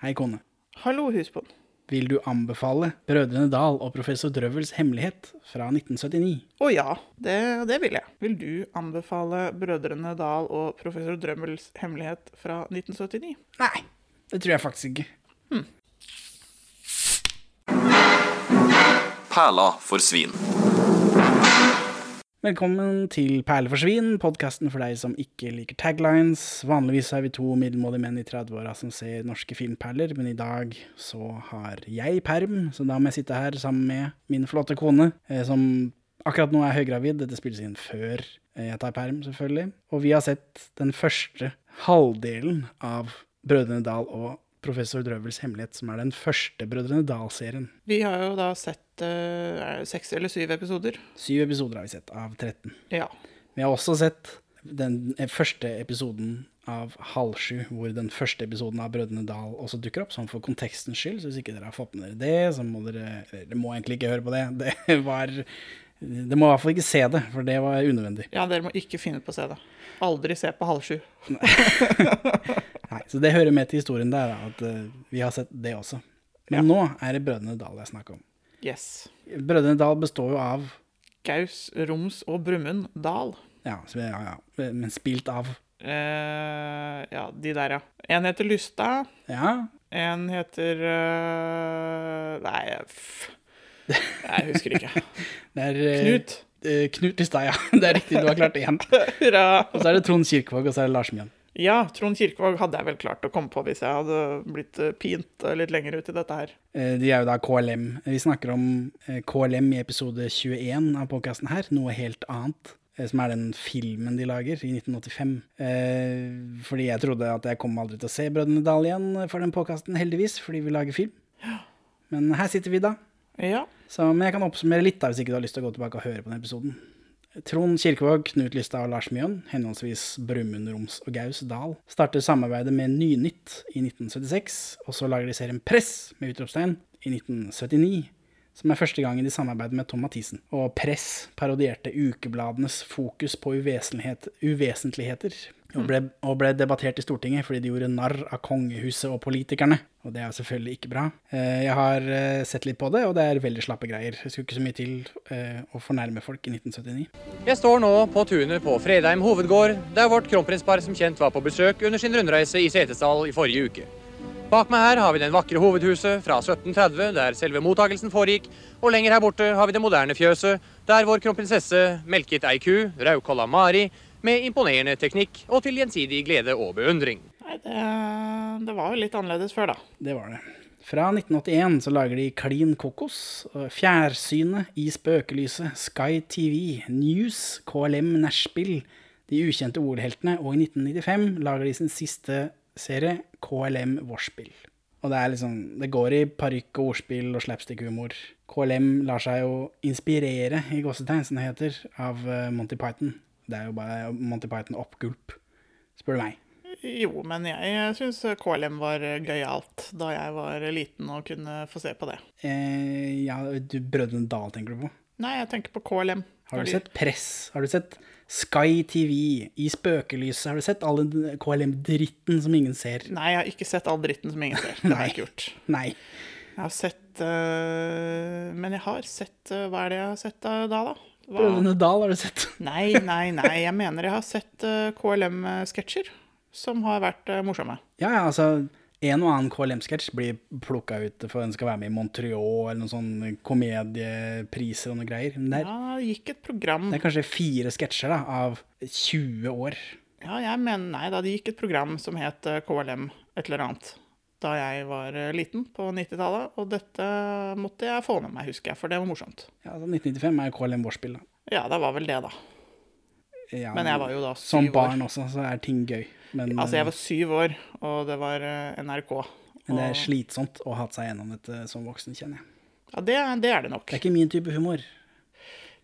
Hei, kone. Hallo, husbond. Vil du anbefale Brødrene Dal og Professor Drøvels hemmelighet fra 1979? Å ja, det, det vil jeg. Vil du anbefale Brødrene Dal og Professor Drømmels hemmelighet fra 1979? Nei, det tror jeg faktisk ikke. Perla for svin. Velkommen til Perle for svin, podkasten for deg som ikke liker taglines. Vanligvis er vi to middelmådige menn i 30-åra som ser norske filmperler, men i dag så har jeg perm, så da må jeg sitte her sammen med min flotte kone, eh, som akkurat nå er høygravid. Dette spilles inn før eh, jeg tar perm, selvfølgelig. Og vi har sett den første halvdelen av Brødrene Dal og Professor Drøvels hemmelighet, som er den første Brødrene Dal-serien. Vi har jo da sett uh, seks eller syv episoder. Syv episoder har vi sett, av 13. Ja. Vi har også sett den første episoden av Halv sju, hvor den første episoden av Brødrene Dal også dukker opp, sånn for kontekstens skyld. Så hvis ikke dere har fått med dere det, så må dere dere må egentlig ikke høre på det. Det var Dere må i hvert fall ikke se det, for det var unødvendig. ja, dere må ikke finne på å se det. Aldri se på halv sju. Nei, Så det hører med til historien der, at eh, vi har sett det også. Men Ja. nå er det Brødrene Dal jeg snakker om. Yes. Brødrene Dal består jo av Gaus, Roms og Brumund Dal. Ja, ja, ja men spilt av uh, ja, de der, ja. En heter Lysta. Ja, En heter uh, Nei, f... Jeg husker ikke. er Knut. Uh, Knut Lysta, ja. Det er riktig, du har klart én. Hurra. Og så er det Trond Kirkevåg, og så er det Lars Mjøen. Ja, Trond Kirkevåg hadde jeg vel klart å komme på hvis jeg hadde blitt eh, pint eh, litt lenger ut i dette her. Eh, De er jo da KLM. Vi snakker om KLM i episode 21 av podkasten her, noe helt annet. Som er den filmen de lager i 1985. Eh, fordi jeg trodde at jeg kom aldri til å se Brødrene Dal igjen for den podkasten, heldigvis, fordi vi lager film. Men her sitter vi da. Ja. Så, men jeg kan oppsummere litt da, hvis ikke du har lyst til å gå tilbake og høre på den episoden. Trond Kirkevåg, Knut Lystad og Lars Mjøen, henholdsvis Brumund, Roms og Gaus Dal, starter samarbeidet med Nynytt i 1976, og så lager de serien Press med utropstegn i 1979, som er første gangen de samarbeider med Tom Mathisen. Og Press parodierte ukebladenes fokus på uvesentlighet, uvesentligheter, og ble, og ble debattert i Stortinget fordi de gjorde narr av kongehuset og politikerne. Og det er selvfølgelig ikke bra. Eh, Jeg har eh, sett litt på det, og det er veldig slappe greier. Det skulle ikke så mye til eh, å fornærme folk i 1979. Jeg står nå på tunet på Fredheim hovedgård, der vårt kronprinspar som kjent var på besøk under sin rundreise i Setesdal i forrige uke. Bak meg her har vi den vakre hovedhuset fra 1730, der selve mottakelsen foregikk, og lenger her borte har vi det moderne fjøset, der vår kronprinsesse melket ei ku, Raukolla Mari, med imponerende teknikk og til gjensidig glede og beundring. Nei, det, det var jo litt annerledes før, da. Det var det. Fra 1981 så lager de Klin kokos, Fjærsynet, I spøkelyset, Sky TV, News, KLM Nachspiel, De ukjente ordheltene, og i 1995 lager de sin siste serie, KLM Vorspiel. Og det er liksom, det går i parykk og ordspill og slapstick-humor. KLM lar seg jo inspirere, i gåsetegn, som det heter, av eh, Monty Python. Det er jo bare Monty Python oppgulp, spør du meg. Jo, men jeg syns KLM var gøyalt da jeg var liten og kunne få se på det. Eh, ja, du, Brødrene Dal tenker du på? Nei, jeg tenker på KLM. Har du sett Press? Har du sett Sky TV? I spøkelyset? Har du sett all den KLM-dritten som ingen ser? Nei, jeg har ikke sett all dritten som ingen ser. Det har jeg ikke gjort. Nei. Jeg har sett uh, Men jeg har sett uh, Hva er det jeg har sett uh, da, da? Brødrene Dal har du sett? Nei, nei, nei. Jeg mener jeg har sett uh, KLM-sketsjer som har vært uh, morsomme. Ja, ja, altså en og annen KLM-sketsj blir plukka ut for den skal være med i Montreal eller noen sånn komediepriser og noe greier. Men det er, Ja, det gikk et program det er kanskje fire sketsjer da, av 20 år. Ja, jeg mener Nei da, det gikk et program som het øh, KLM et eller annet da jeg var liten på 90-tallet, og dette måtte jeg få med meg, husker jeg, for det var morsomt. Ja, altså 1995 er KLM Vorspiel, da. Ja, det var vel det, da. Ja, Men jeg var jo da syv år. Som år. barn også, så er ting gøy. Men, Altså, jeg var syv år, og det var NRK. NRK. men det er slitsomt å ha hatt seg gjennom dette som voksen, kjenner jeg. Ja, det, det er det nok. Det er ikke min type humor.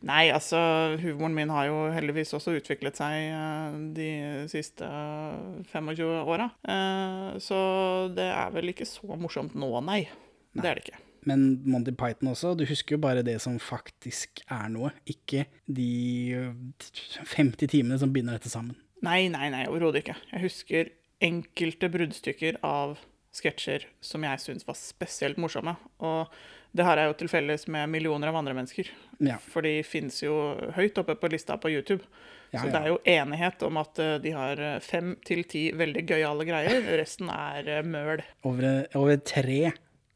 Nei, altså, humoren min har jo heldigvis også utviklet seg eh, de siste eh, 25 åra. Eh, Så det er vel ikke så morsomt nå, nei. Det er det ikke. Men Monty Python også, du husker jo bare det som faktisk er noe, ikke de øh, 50 timene som binder dette sammen. Nei, nei, nei, overhodet ikke. Jeg husker enkelte bruddstykker av sketsjer som jeg syns var spesielt morsomme. Og det har jeg jo til felles med millioner av andre mennesker. Ja. For de finnes jo høyt oppe på lista på YouTube. Ja, så det er jo enighet om at eh, de har eh, fem til ti veldig gøyale greier. Resten er eh, møl. Over, over tre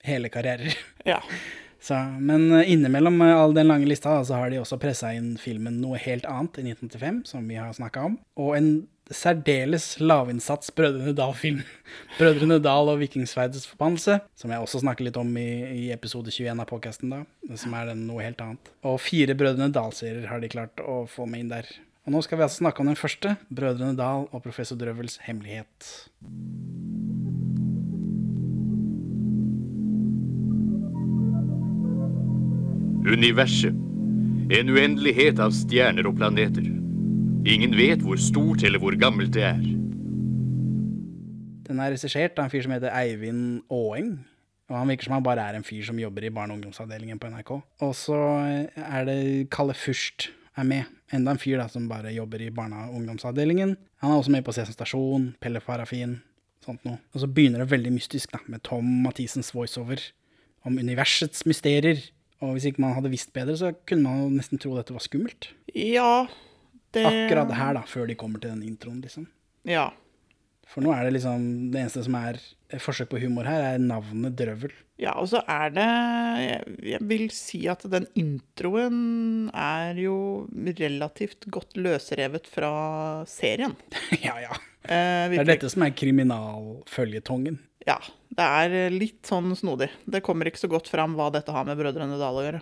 hele karrierer. Ja. Så, men eh, innimellom eh, all den lange lista så har de også pressa inn filmen Noe helt annet i 1985, som vi har snakka om. Og en særdeles lavinnsats Brødrene Dal-film. Brødrene Dal og Vikingsverdets forbannelse, som jeg også snakker litt om i, i episode 21 av podkasten, da. Som er den Noe helt annet. Og fire Brødrene Dal-serier har de klart å få med inn der. Og nå skal vi altså snakke om den første, Brødrene Dal og Professor Drøvels hemmelighet. Universet. En uendelighet av stjerner og planeter. Ingen vet hvor stort eller hvor gammelt det er. Den er regissert av en fyr som heter Eivind Aang. Og han virker som han bare er en fyr som jobber i barne- og ungdomsavdelingen på NRK. Og så er det Kalle Fürst er med. Enda en fyr da som bare jobber i barne- og ungdomsavdelingen. Han er også med på Sesam Stasjon, Pelle Farafin, sånt noe. Og så begynner det veldig mystisk da, med Tom Mathisens voiceover om universets mysterier. Og hvis ikke man hadde visst bedre, så kunne man jo nesten tro dette var skummelt. ja det Akkurat her, da, før de kommer til den introen, liksom. Ja. For nå er det liksom Det eneste som er forsøk på humor her, er navnet Drøvel. Ja, og så er det jeg, jeg vil si at den introen er jo relativt godt løsrevet fra serien. ja, ja. Eh, Det er dette som er kriminalføljetongen. Ja. Det er litt sånn snodig. Det kommer ikke så godt fram hva dette har med Brødrene Dal å gjøre.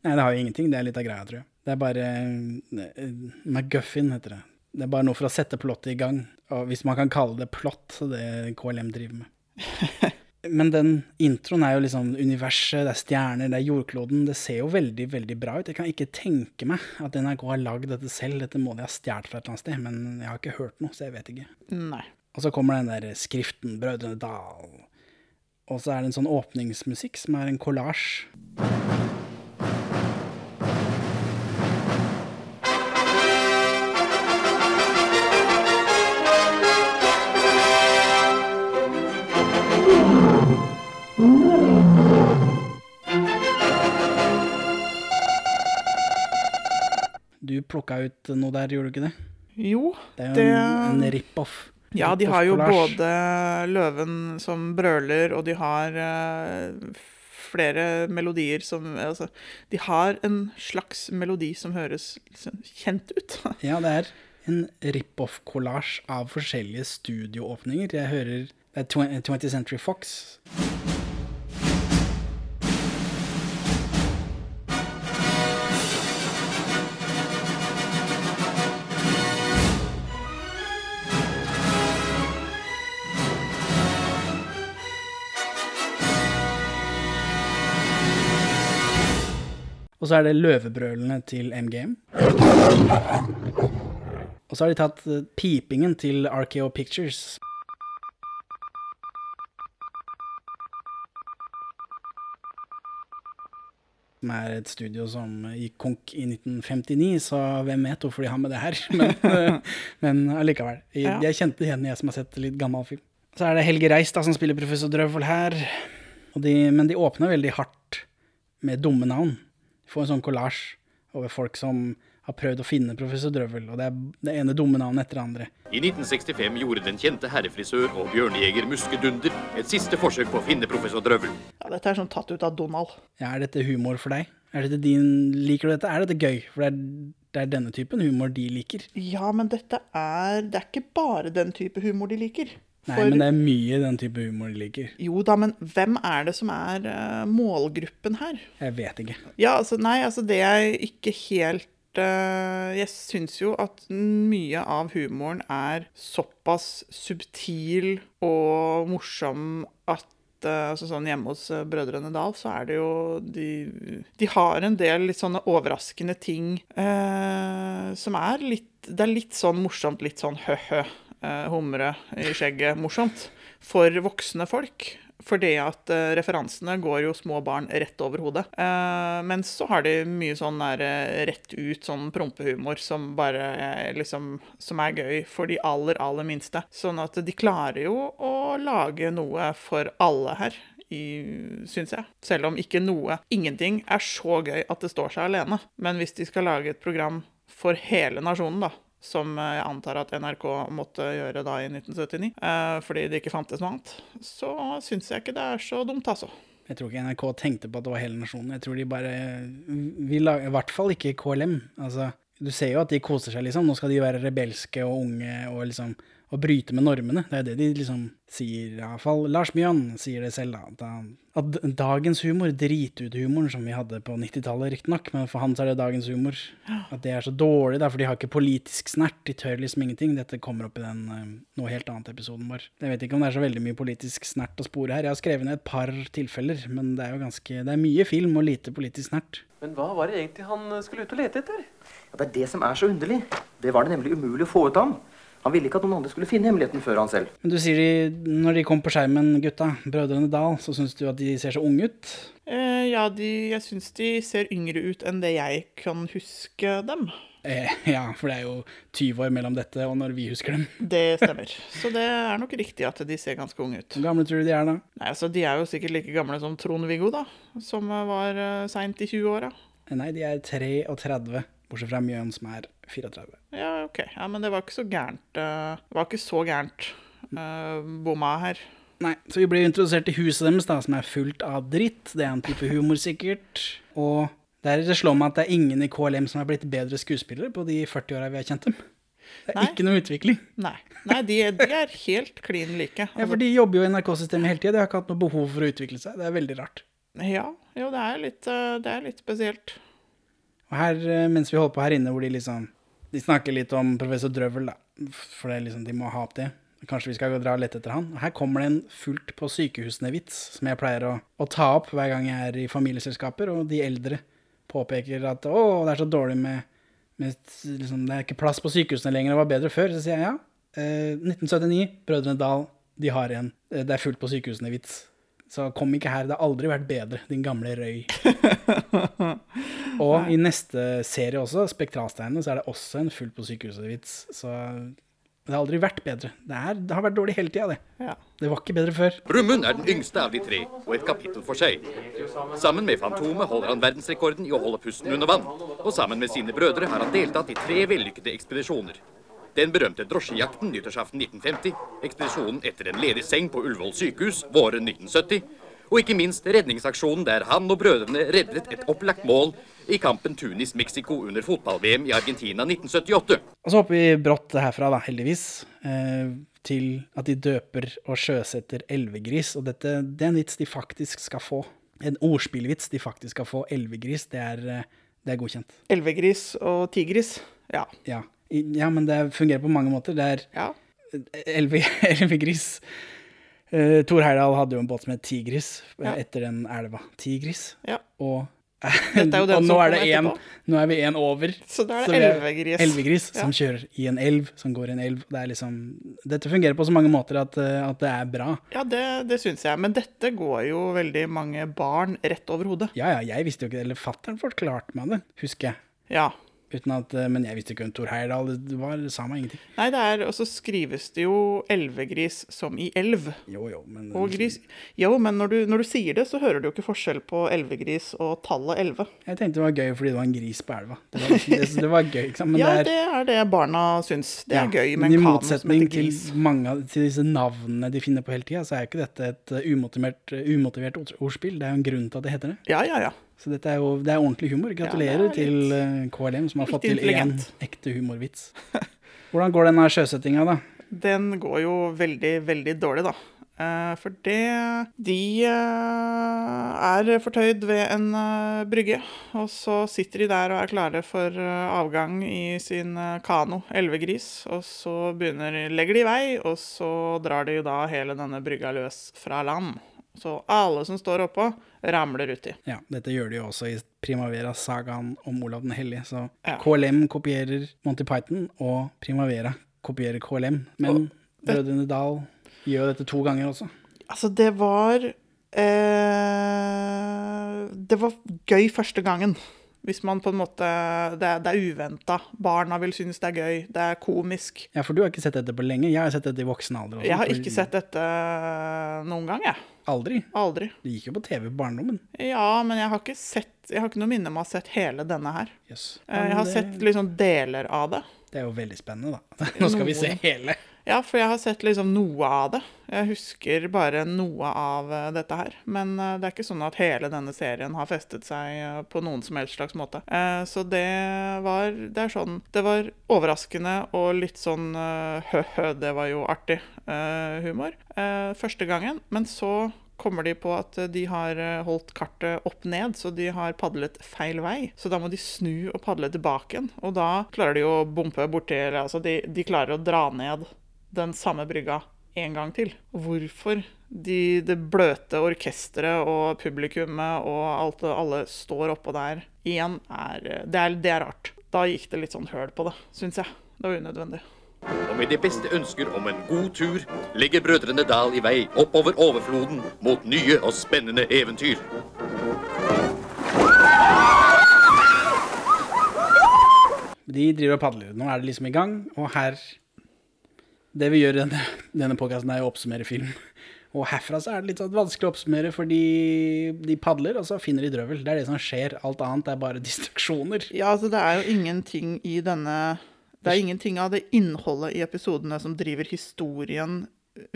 Nei, det har jo ingenting. Det er litt av greia, tror jeg. Det er bare uh, McGuffin, heter det. Det er bare noe for å sette plottet i gang. Og hvis man kan kalle det plott, det KLM driver med. Men den introen er jo liksom universet, det er stjerner, det er jordkloden. Det ser jo veldig, veldig bra ut. Jeg kan ikke tenke meg at NRK har lagd dette selv. Dette må de ha stjålet fra et eller annet sted, men jeg har ikke hørt noe, så jeg vet ikke. Nei. Og så kommer den der skriften, Brødrene Dal. Og så er det en sånn åpningsmusikk som er en kollasj. Du plukka ut noe der, gjorde du ikke det? Jo, Det er jo Det- en, en rip-off. Ja, de har jo både løven som brøler, og de har eh, flere melodier som Altså, de har en slags melodi som høres liksom kjent ut. Ja, det er en rip-off-kollasj av forskjellige studioåpninger. Jeg hører det er 20th Century Fox. Og så er det løvebrølene til MGM. Og så har de tatt eh, pipingen til RKO Pictures. Som er et studio som gikk konk i 1959, så hvem vet hvorfor de har med det her. Men, eh, men allikevel. Jeg, jeg kjente igjen, jeg som har sett litt gammel film. Så er det Helge Reis da, som spiller professor Drøvel her. De, men de åpner veldig hardt med dumme navn. Får en sånn kollasj over folk som har prøvd å finne professor Drøvel, og det er det ene dumme navnet etter det andre. I 1965 gjorde den kjente herrefrisør og bjørnejeger Muske Dunder et siste forsøk på å finne professor Drøvel. Ja, dette er sånn tatt ut av Donald. Ja, er dette humor for deg? Er dette din, liker du dette? Er dette gøy? For det er, det er denne typen humor de liker. Ja, men dette er Det er ikke bare den type humor de liker. Nei, For- men det er mye den type humor det ligger. Jo da, men hvem er det som er uh, målgruppen her? Jeg vet ikke. Ja, altså, nei, altså det er ikke helt uh, Jeg syns jo at mye av humoren er såpass subtil og morsom at eh, altså sånn Hjemme hos Brødrene Dal så er det jo De, de har en del litt sånne overraskende ting eh, som er litt Det er litt sånn morsomt, litt sånn hø-hø, humre i skjegget morsomt for voksne folk. Fordi at uh, referansene går jo små barn rett over hodet. Uh, men så har de mye sånn der uh, rett ut sånn prompehumor som bare uh, liksom Som er gøy for de aller, aller minste. Sånn at de klarer jo å lage noe for alle her. Syns jeg. Selv om ikke noe, ingenting, er så gøy at det står seg alene. Men hvis de skal lage et program for hele nasjonen, da, som jeg antar at NRK måtte gjøre da i 1979, eh, fordi det ikke fantes noe annet, så syns jeg ikke det er så dumt, altså. Jeg tror ikke NRK tenkte på at det var hele nasjonen. Jeg tror de bare vil lager I hvert fall ikke KLM. Altså, du ser jo at de koser seg, liksom. Nå skal de være rebelske og unge og liksom å bryte med normene. Det er det de liksom sier, iallfall Lars Mjøen sier det selv, da. At, dagens humor, dritutehumoren som vi hadde på 90-tallet riktignok, men for han så er det dagens humor. At det er så dårlig, da, for de har ikke politisk snert. De tør liksom ingenting. Dette kommer opp i den uh, noe helt annet episoden vår. Jeg vet ikke om det er så veldig mye politisk snert å spore her. Jeg har skrevet ned et par tilfeller, men det er jo ganske Det er mye film og lite politisk snert. Men hva var det egentlig han skulle ut og lete etter? Ja, det er det som er så underlig. Det var det nemlig umulig å få ut av ham. Han ville ikke at noen andre skulle finne hemmeligheten før han selv. Men du sier de, når de kom på skjermen, gutta, brødrene Dal, så syns du at de ser så unge ut? Eh, ja, de, jeg syns de ser yngre ut enn det jeg kan huske dem. Eh, ja, for det er jo 20 år mellom dette og når vi husker dem. Det stemmer. Så det er nok riktig at de ser ganske unge ut. Hvor gamle tror du de er da? Nei, altså De er jo sikkert like gamle som Trond-Viggo, da. Som var uh, seint i 20-åra. Nei, de er 33. Bortsett fra Mjøen, som er 34. Ja, OK. Ja, Men det var ikke så gærent. Uh, det var ikke så gærent uh, bomma her. Nei, så vi blir introdusert til huset deres, da, som er fullt av dritt. Det er en type humor, sikkert. Og der det slår meg at det er ingen i KLM som har blitt bedre skuespillere på de 40 åra vi har kjent dem. Det er Nei. ikke noe utvikling. Nei, Nei de, de, er helt klin like. Altså, ja, for de jobber jo i NRK-systemet hele tida. De har ikke hatt noe behov for å utvikle seg. Det er veldig rart. Ja, jo, det er litt, eh, det er litt spesielt. Og her, eh, mens vi holder på her inne, hvor de liksom De snakker litt om professor Drøvel, da. For liksom, de må ha opp det. Kanskje vi skal dra og lette etter han. Og her kommer det en fullt på sykehusene-vits, som jeg pleier å, å, ta opp hver gang jeg er i familieselskaper, og de eldre påpeker at å, det er så dårlig med, med liksom, Det er ikke plass på sykehusene lenger, det var bedre før. Så sier jeg ja. Eh, 1979, Brødrene Dal, de har en eh, Det er fullt på sykehusene-vits. Så kom ikke her. Det har aldri vært bedre, din gamle røy. og i neste serie også, Spektralsteinene, så er det også en fullt på sykehuset-vits. Så det har aldri vært bedre. Det, er, det har vært dårlig hele tida, det. Ja. Det var ikke bedre før. Brumund er den yngste av de tre, og et kapittel for seg. Sammen med Fantomet holder han verdensrekorden i å holde pusten under vann. Og sammen med sine brødre har han deltatt i tre vellykkede ekspedisjoner. Den berømte drosjejakten nyttårsaften 1950, ekspedisjonen etter en ledig seng på Ullevål sykehus våren 1970, og ikke minst redningsaksjonen der han og brødrene reddet et opplagt mål i kampen Tunis-Mexico under fotball-VM i Argentina 1978. Og så hopper vi brått herfra, da, heldigvis, eh, til at de døper og sjøsetter elvegris. Og dette det er en vits de faktisk skal få. En ordspillvits de faktisk skal få. Elvegris, det er, eh, det er godkjent. Elvegris og tigris, ja. ja. Ja, men det fungerer på mange måter. Det er ja. elvegris. Uh, Tor Heyerdahl hadde jo en båt som het Tigris ja. etter den elva. Tigris. Ja. Og, og nå, er en, nå er vi én over. Så da er det elvegris. Elvegris som kjører i en elv, som går i en elv. Det liksom, dette fungerer på så mange måter at, eh, at det er bra. Ja, det, det syns jeg. Men dette går jo veldig mange barn rett over hodet. Ja, ja, jeg visste jo ikke det. Eller fatter'n forklarte meg det, husker jeg. Ja, at, eh, men jeg visste ikke hvem Tor Heyerdahl det var. Det sa meg ingenting. Nei, det er, og så skrives det jo elvegris som i elv. Jo, jo, men... Gris, jo, men når du, når du, sier det, så hører du jo ikke forskjell på elvegris og tallet elleve. Jeg tenkte det var gøy fordi det var en gris på elva. Det var, det, det var gøy, ikke sant? Men ja, det er, det er, det barna syns. Det er ja, gøy med en kano som heter gris. Til mange av til disse navnene de finner på hele tida, så er jo ikke dette et uh, umotivert, uh, umotivert ordspill. Det er jo en grunn til at det heter det. Ja, ja, ja. Så dette er jo det er ordentlig humor. Gratulerer ja, til eh, KLM, som har fått til én ekte humorvits. Hvordan går denne sjøsettinga, da? Den går jo veldig, veldig dårlig, da. Eh, for det De eh, er fortøyd ved en brygge, og så sitter de der og er klare for avgang i sin kano, elvegris. Og så begynner, legger de i vei, og så drar de jo da hele denne brygga løs fra land. Så alle som står oppå, ramler uti. Ja, dette gjør de jo også i Primavera-sagaen om Olav den hellige. Så ja. KLM kopierer Monty Python, og Primavera kopierer KLM. Men Brødrene Dal gjør dette to ganger også. Altså, det var eh, Det var gøy første gangen. Hvis man på en måte Det, det er uventa. Barna vil synes det er gøy. Det er komisk. Ja, for du har ikke sett dette på lenge. Jeg har sett dette i voksen alder også. Jeg har ikke sett dette noen gang, jeg. Aldri. Aldri. Det gikk jo på TV i barndommen. Ja, men jeg har ikke sett Jeg har ikke noe minne om å ha sett hele denne her. Jøss. Eh, Jeg har det, sett liksom deler av det. det er jo veldig spennende, da. Nå skal vi se hele. Ja, for jeg har sett liksom noe av det. Jeg husker bare noe av eh, dette her. Men eh, det er ikke sånn at hele denne serien har festet seg eh, på noen som helst slags måte. Så det var Det er sånn Det var overraskende og litt sånn hø-hø, det var jo artig humor første gangen. Men så kommer de på at de har holdt kartet opp ned, så de har padlet feil vei. Så da må de snu og padle tilbake igjen. Og da klarer de å bompe borti altså de, de klarer å dra ned den samme brygga en gang til. Hvorfor de, det bløte orkesteret og publikummet og alt, alle står oppå der igjen, er det, er det er rart. Da gikk det litt sånn høl på det, syns jeg. Det var unødvendig. Og med de beste ønsker om en god tur legger brødrene Dal i vei oppover overfloden mot nye og spennende eventyr. De driver og padler. Nå er det liksom i gang, og her Det vi gjør i denne, denne podkasten, er å oppsummere film. Og herfra så er det litt sånn vanskelig å oppsummere, fordi de padler, og så finner de drøvel. Det er det som skjer. Alt annet er bare distraksjoner. Ja, altså det er jo ingenting i denne Det er ingenting av det innholdet i episodene som driver historien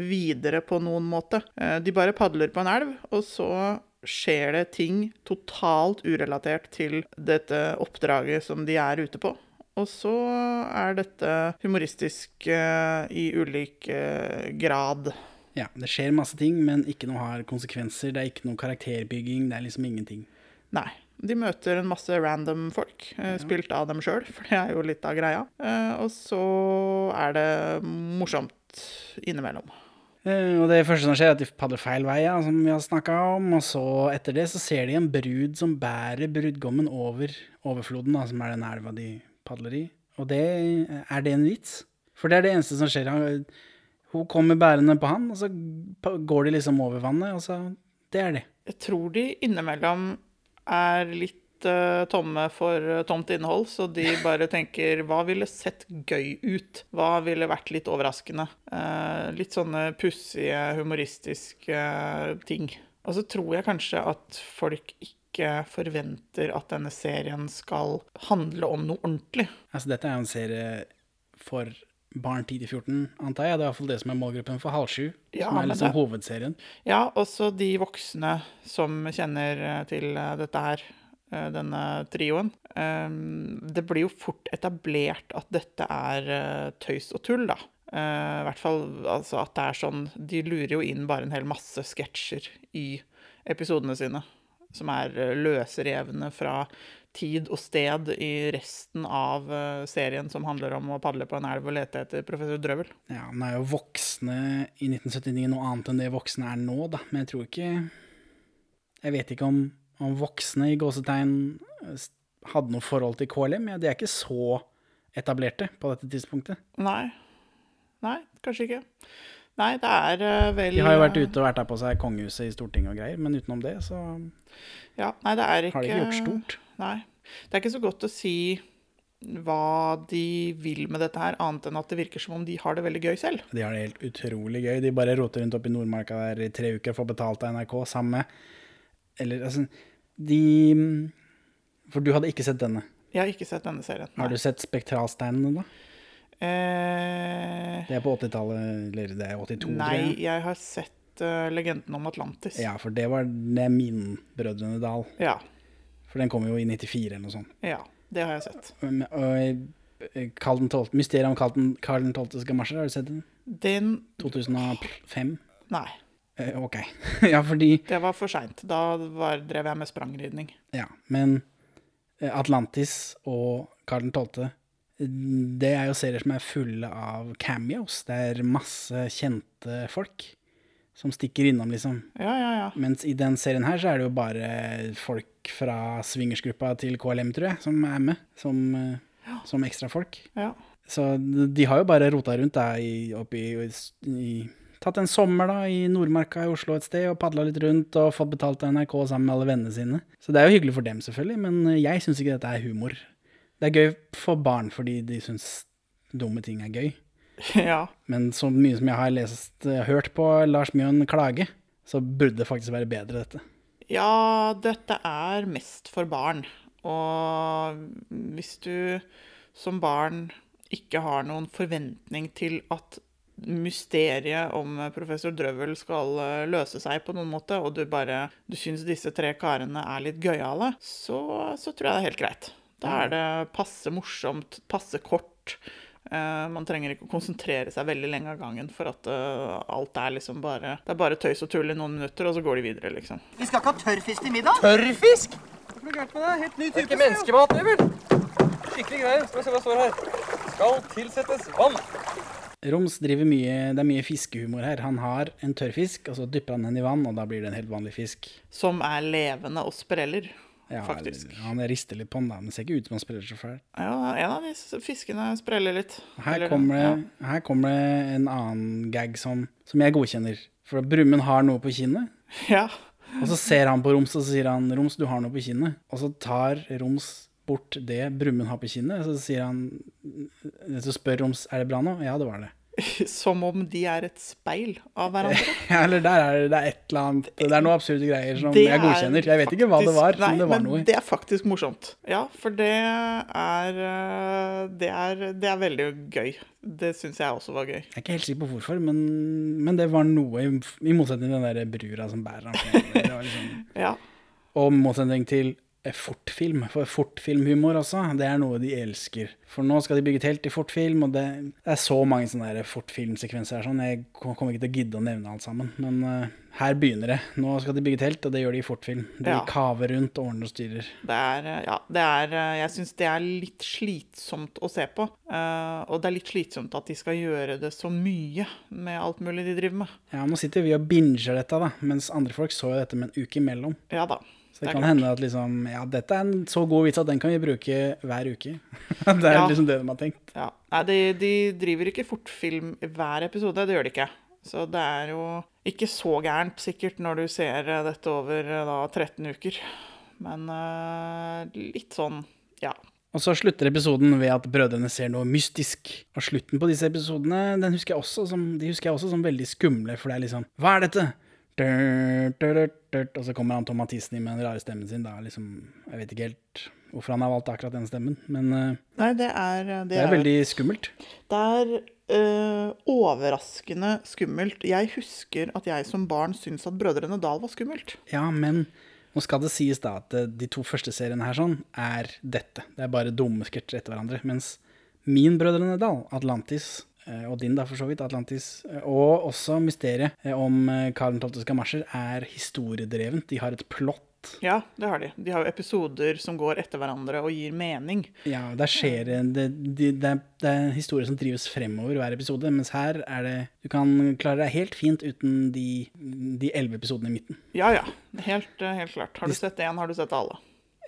videre på noen måte. Eh, De bare padler på en elv, og så skjer det ting totalt urelatert til dette oppdraget som de er ute på. Og så er dette humoristisk eh, i ulik eh, grad. Ja, det skjer masse ting, men ikke noe har konsekvenser. Det er ikke noe karakterbygging. Det er liksom ingenting. Nei. De møter en masse random folk, ja. spilt av dem sjøl, for det er jo litt av greia. Eh, og så er det morsomt innimellom. Eh, Og det første som skjer, er at de padler feil vei, ja, som vi har snakka om. Og så etter det så ser de en brud som bærer brudgommen over overfloden, da, som er den elva de padler i. Og det er det en vits? For det er det eneste som skjer. Hun kommer bærende på han, og så går de liksom over vannet, og så Det er det. Jeg tror de innimellom er litt uh, tomme for uh, tomt innhold, så de bare tenker hva ville sett gøy ut? Hva ville vært litt overraskende? Uh, litt sånne pussige, humoristiske eh, ting. Og så tror jeg kanskje at folk ikke forventer at denne serien skal handle om noe ordentlig. Altså, dette er jo en serie for barn 10-14, antar jeg. Det er i hvert fall det som er målgruppen for Halv sju, Ja, som er liksom det- hovedserien. Ja, også de voksne som kjenner eh, til eh, dette her, eh, denne trioen. Eh, Det blir jo fort etablert at dette er tøys og tull, da. I hvert fall altså at det er sånn De lurer jo inn bare en hel masse sketsjer i episodene sine. Som er eh, løsrevne fra tid og sted i resten av eh, serien som handler om å padle på en elv og lete etter professor Drøvel. Ja, men er jo voksne i 1979 noe annet enn det voksne er nå, da. Men jeg tror ikke Jeg vet ikke om, om voksne i gåsetegn eh, hadde noe forhold til KLM. Ja, de er ikke så etablerte på dette tidspunktet. Nei. Nei, kanskje ikke. Nei, det er eh, vel De har jo vært ute og vært der på seg kongehuset i Stortinget og greier, men utenom det så Ja, nei, det ikke har de ikke gjort stort. Nei. Det er ikke så godt å si hva de vil med dette her, annet enn at det virker som om de har det veldig gøy selv. De har det helt utrolig gøy. De bare roter rundt opp i Nordmarka der i tre uker får betalt av NRK sammen med Eller altså De For du hadde ikke sett denne. Jeg har ikke sett denne serien. Har du sett Spektralsteinene, da? Eh, Det er på 80-tallet, eller det er 82, tror nei, jeg. jeg har sett uh, Legenden om Atlantis. Ja, for det var det min Brødrene Dal. ja. For den kom jo i 94 eller noe sånt. Ja, det har jeg sett. Og, og eh, Karl 12, Mysteriet om Karl den, Karl den 12. gamasjer, har du sett den? Den 2005? Nei, Eh, ok. ja, fordi det var for seint. Da var, drev jeg med sprangridning. Ja, men eh, Atlantis og Karl den 12. Det er jo serier som er fulle av cameos. Det er masse kjente folk som stikker innom, liksom. Ja, ja, ja. Mens i den serien her så er det jo bare folk fra swingersgruppa til KLM, tror jeg, som er med. Som, ja. som ekstrafolk. ja. Så de har jo bare rota rundt da i, oppi, i, i tatt en sommer da i Nordmarka i Oslo et sted og padla litt rundt og fått betalt av NRK sammen med alle vennene sine. Så det er jo hyggelig for dem, selvfølgelig, men jeg syns ikke dette er humor. Det er gøy for barn fordi de syns dumme ting er gøy. ja. Men så mye som jeg har lest, hørt på Lars Mjøen klage, så burde det faktisk være bedre, dette. Ja, dette er mest for barn. Og hvis du som barn ikke har noen forventning til at mysteriet om professor Drøvel skal eh, løse seg på noen måte, og du bare du syns disse tre karene er litt gøyale, så, så tror jeg det er helt greit. Da er det passe morsomt, passe kort. Eh, man trenger ikke å konsentrere seg veldig lenge av gangen for at eh, alt er liksom bare Det er bare tøys og tull i noen minutter, og så går de videre, liksom. Vi skal ikke ha tørrfisk til middag. Tørrfisk? Hva er det gærent med det? Helt ny type. Det er ikke menneskemat, det, vel? Skikkelig greier. Skal vi se hva står her. Skal tilsettes vann. Roms driver mye Det er mye fiskehumor her. Han har en tørrfisk, og så dypper han den i vann, og da blir det en helt vanlig fisk. Som er levende og spreller, Ja, faktisk. Han rister litt på den, da, men det ser ikke ut som han spiller så fælt. Ja, en av de fiskene spreller litt. Her kommer, kommer, ja. det, her kommer det en annen gag som, som jeg godkjenner. For Brumund har noe på kinnet, Ja. og så ser han på Roms, og så sier han 'Roms, du har noe på kinnet'. Og så tar Roms bort det Brumund har på kinnet, og så sier han Så spør Roms 'Er det bra nå?' Ja, det var det. Som om de er et speil av hverandre. Ja, eller der er det, er et eller annet Det er noe absurde greier som Det jeg godkjenner. er Jeg vet ikke hva det var, nei, men det var men noe. Det er faktisk morsomt. Ja, for det er eh, Det er, det er veldig gøy. Det syns jeg også var gøy. Jeg er ikke helt sikker på hvorfor, men, men det var noe, i, i motsetning til den der brura som bærer ham. liksom, Ja. og motsetning til fortfilm, for fortfilmhumor også, det er noe de elsker. For nå skal de bygge telt i fortfilm, og det, det er så mange sånne der fortfilmsekvenser her, sånn. Jeg kommer ikke til å gidde å nevne alt sammen, men uh, her begynner det. Nå skal de bygge telt, og det gjør de i fortfilm. De Ja. kaver rundt ordner og styrer. Det er, eh, ja, det er eh, Jeg syns det er litt slitsomt å se på. Uh, og det er litt slitsomt at de skal gjøre det så mye med alt mulig de driver med. Ja, nå sitter vi og binger dette, da, mens andre folk så jo dette med en uke imellom. Ja da. Så det, Det kan klart. hende at liksom, ja, dette er en så god vits at den kan vi bruke hver uke. det er Ja. liksom det de har tenkt. Ja. Nei, de, de driver ikke fortfilm hver episode, det gjør de ikke. Så det er jo ikke så gærent sikkert når du ser eh, dette over eh, da 13 uker. Men uh, litt sånn, ja. Og så slutter episoden ved at brødrene ser noe mystisk. Og slutten på disse episodene den husker jeg også som, de husker jeg også som veldig skumle, for det er liksom Hva er dette? Og så kommer han Tom Mathisen inn med den rare stemmen sin. Liksom, jeg vet ikke helt hvorfor han har valgt akkurat den stemmen, men eh, Nei, det er Det, det er veldig skummelt. Det er øh, overraskende skummelt. Jeg husker at jeg som barn syntes at Brødrene Dal var skummelt. Ja, men nå skal det sies da at eh, de to første seriene her sånn er dette. Det er bare dumme sketsjer etter hverandre. Mens min Brødrene Dal, Atlantis, eh, og din da for så vidt, Atlantis, eh, og også mysteriet eh, om eh, Karl 12. Gamasjer, er historiedrevent. De har et plott. Ja, det har de. De har jo episoder som går etter hverandre og gir mening. Ja, der skjer det, det, det, det, er, en historie som drives fremover hver episode, mens her er det Du kan klare deg helt fint uten de de elleve episodene i midten. Ja, ja. Helt, eh, helt klart. Har du sett én, har du sett alle.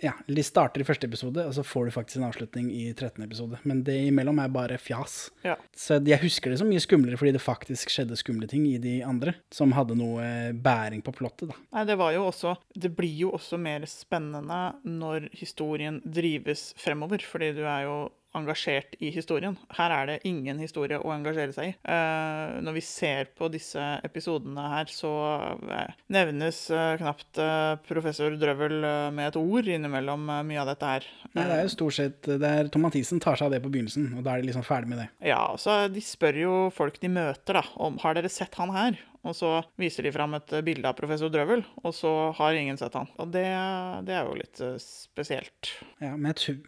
Ja, De starter i første episode, og så får du faktisk en avslutning i 13. episode. Men det imellom er bare fjas. Ja. Så jeg husker det så mye skumlere fordi det faktisk skjedde skumle ting i de andre, som hadde noe bæring på plottet, da. Nei, det var jo også Det blir jo også mer spennende når historien drives fremover, fordi du er jo engasjert i historien. Her er det ingen historie å engasjere seg i. Uh, når vi ser på disse episodene her, så eh, nevnes uh, knapt uh, professor Drøvel med et ord innimellom mye av dette her. Nei, det er jo stort sett det er Tom Mathisen tar seg av det på begynnelsen, og da er de liksom ferdig med det. Ja, så De spør jo folk de møter, da, om har dere sett han her. Og så viser de fram et bilde av professor Drøvel, og så har ingen sett han. Og det, det er jo litt spesielt. Ja, men jeg tror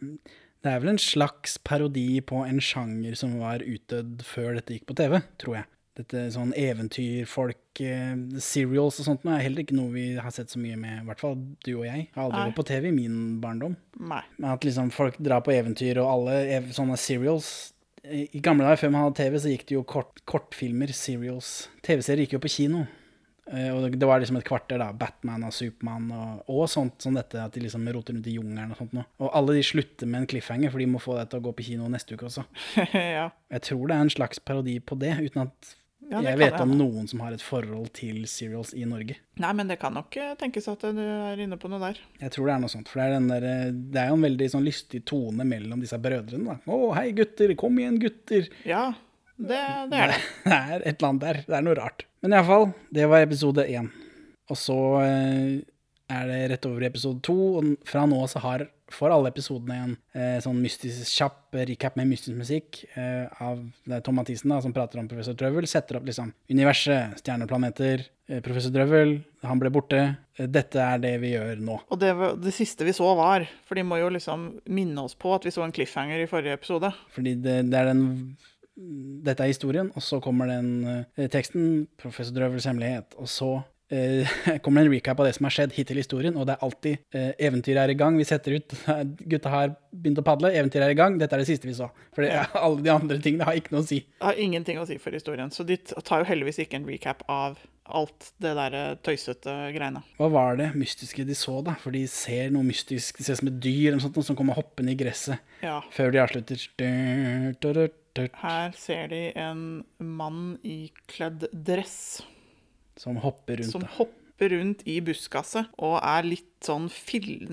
Det er vel en slags parodi på en sjanger som var utdødd før dette gikk på TV, tror jeg. Dette sånn eventyrfolk, eh, serials og sånt, nå er heller ikke noe vi har sett så mye med, i hvert fall du og jeg. Har aldri vært gått på TV i min barndom. Nei. Men at liksom folk drar på eventyr, og alle ev sånne serials I i gamle dager, før man hadde TV, så gikk det jo kort, kortfilmer, serials. TV-serier gikk jo på kino. Eh, og det var liksom et kvarter, da. Batman og Supermann og, og sånt som dette. At de liksom roter rundt i jungelen og sånt noe. Og alle de slutter med en cliffhanger, for de må få deg til å gå på kino neste uke også. ja. Jeg tror det er en slags parodi på det, uten at Ja, jeg vet om noen som har et forhold til serials i Norge. Nei, men det kan nok eh, tenkes at du er inne på noe der. Jeg tror det er noe sånt. For det er, den der, det er jo en veldig sånn lystig tone mellom disse brødrene. da. 'Å, hei, gutter. Kom igjen, gutter.' Ja, det, det er det. Det er et eller annet der. Det er noe rart. Men iallfall, det var episode én. Og så eh, er det rett over i episode to, og fra nå så har for alle episodene en eh, sånn mystisk kjapp recap med mystisk musikk eh, av det er Tom Mathisen da, som prater om professor Drøvel. Setter opp liksom universet, stjerneplaneter, eh, professor Drøvel, han ble borte. Dette er det vi gjør nå. Og det, det siste vi så var For de må jo liksom minne oss på at vi så en cliffhanger i forrige episode. Fordi det, det er den Dette er historien, og så kommer den eh, teksten, professor Drøvels hemmelighet, og så eh, kommer det en recap av det som har skjedd hittil i historien, og det er alltid eh, eventyret er i gang, vi setter ut, gutta har begynt å padle, eventyret er i gang, dette er det siste vi så. For det, alle de andre tingene har ikke noe å si. Det har ingenting å si for historien. Så de tar jo heldigvis ikke en recap av alt det der eh, tøysete greiene. Hva var det mystiske de så da? For de ser noe mystisk, de ser som et dyr eller noe sånt, som kommer hoppende i gresset, Ja. før de avslutter. Her ser de en mann ikledd dress som hopper rundt. som da. Hopper rundt i buskaset og er litt sånn.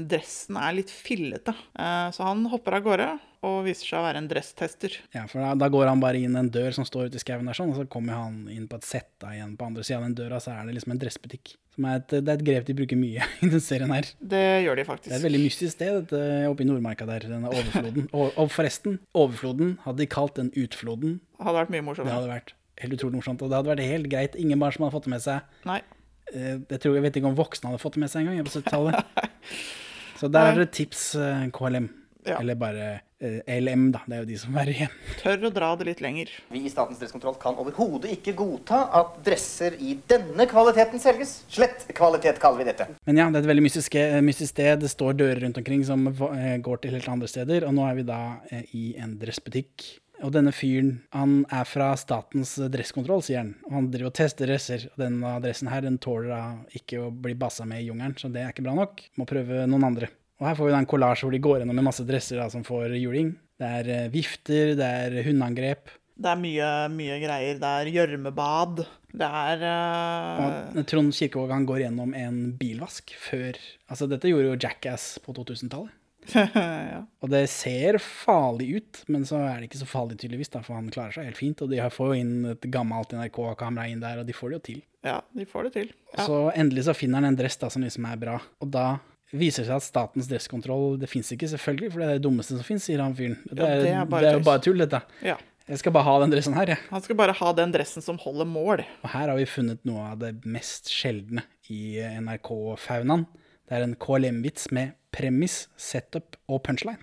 Dressen er litt fillete. Eh, Så han hopper av gårde og viser seg å være en dresstester. Ja, for da, da går han bare inn en dør som står ute i skauen der, sånn, og så kommer han inn på et sett da igjen på andre sida av den døra, så er det liksom en dressbutikk. Som er et, det er et grep de bruker mye i den serien her. Det gjør de faktisk. Det er et veldig mystisk sted dette, oppe i Nordmarka der, denne overfloden. Og, og forresten, overfloden hadde de kalt den utfloden. Hadde vært mye Det hadde vært helt utrolig morsomt, og det hadde vært helt greit. Ingen barn som hadde fått det med seg. Nei. Eh, Jeg, tror, jeg vet ikke om voksne hadde fått det med seg engang på 70-tallet. Så der er det tips eh, KLM. Ja. Eller bare eh, LM, da. Det er jo de som er igjen. Tør å dra det litt lenger. Vi i Statens dresskontroll kan overhodet ikke godta at dresser i denne kvaliteten selges. Slett kvalitet kaller vi dette. Men ja, det er et veldig mystisk, eh, mystisk sted. Det står dører rundt omkring som går til helt andre steder. Og nå er vi da eh, i en dressbutikk. Og denne fyren, han er fra Statens dresskontroll, sier han. Og han driver og tester dresser. Og denne adressen her, den tåler da ikke å bli bassa med i jungelen, så det er ikke bra nok. Må prøve noen andre. Og her får vi da en kollasj hvor de går gjennom en masse dresser da, som får juling. Det er eh, vifter, det er hundeangrep. Det er mye, mye greier. Det er gjørmebad. Det er uh... Trond Kirkevåg han går gjennom en bilvask før Altså, dette gjorde jo Jackass på 2000-tallet. Ja. Og det ser farlig ut, men så er det ikke så farlig tydeligvis, da, for han klarer seg helt fint. Og de får jo inn et gammelt NRK-kamera inn der, og de får det jo til. ja, de får det til. Og Ja. så endelig så finner han en dress da, som liksom er bra. Og da viser det seg at statens dresskontroll det fins ikke, selvfølgelig, for det er det dummeste som fins, sier han fyren. Det, Ja, det er bare det er jo bare tull, dette. Ja. Jeg skal bare ha den dressen her, jeg. Han skal bare ha den dressen som holder mål. Og her har vi funnet noe av det mest sjeldne i NRK-faunaen. Det er en KLM-vits med premiss, setup og punchline.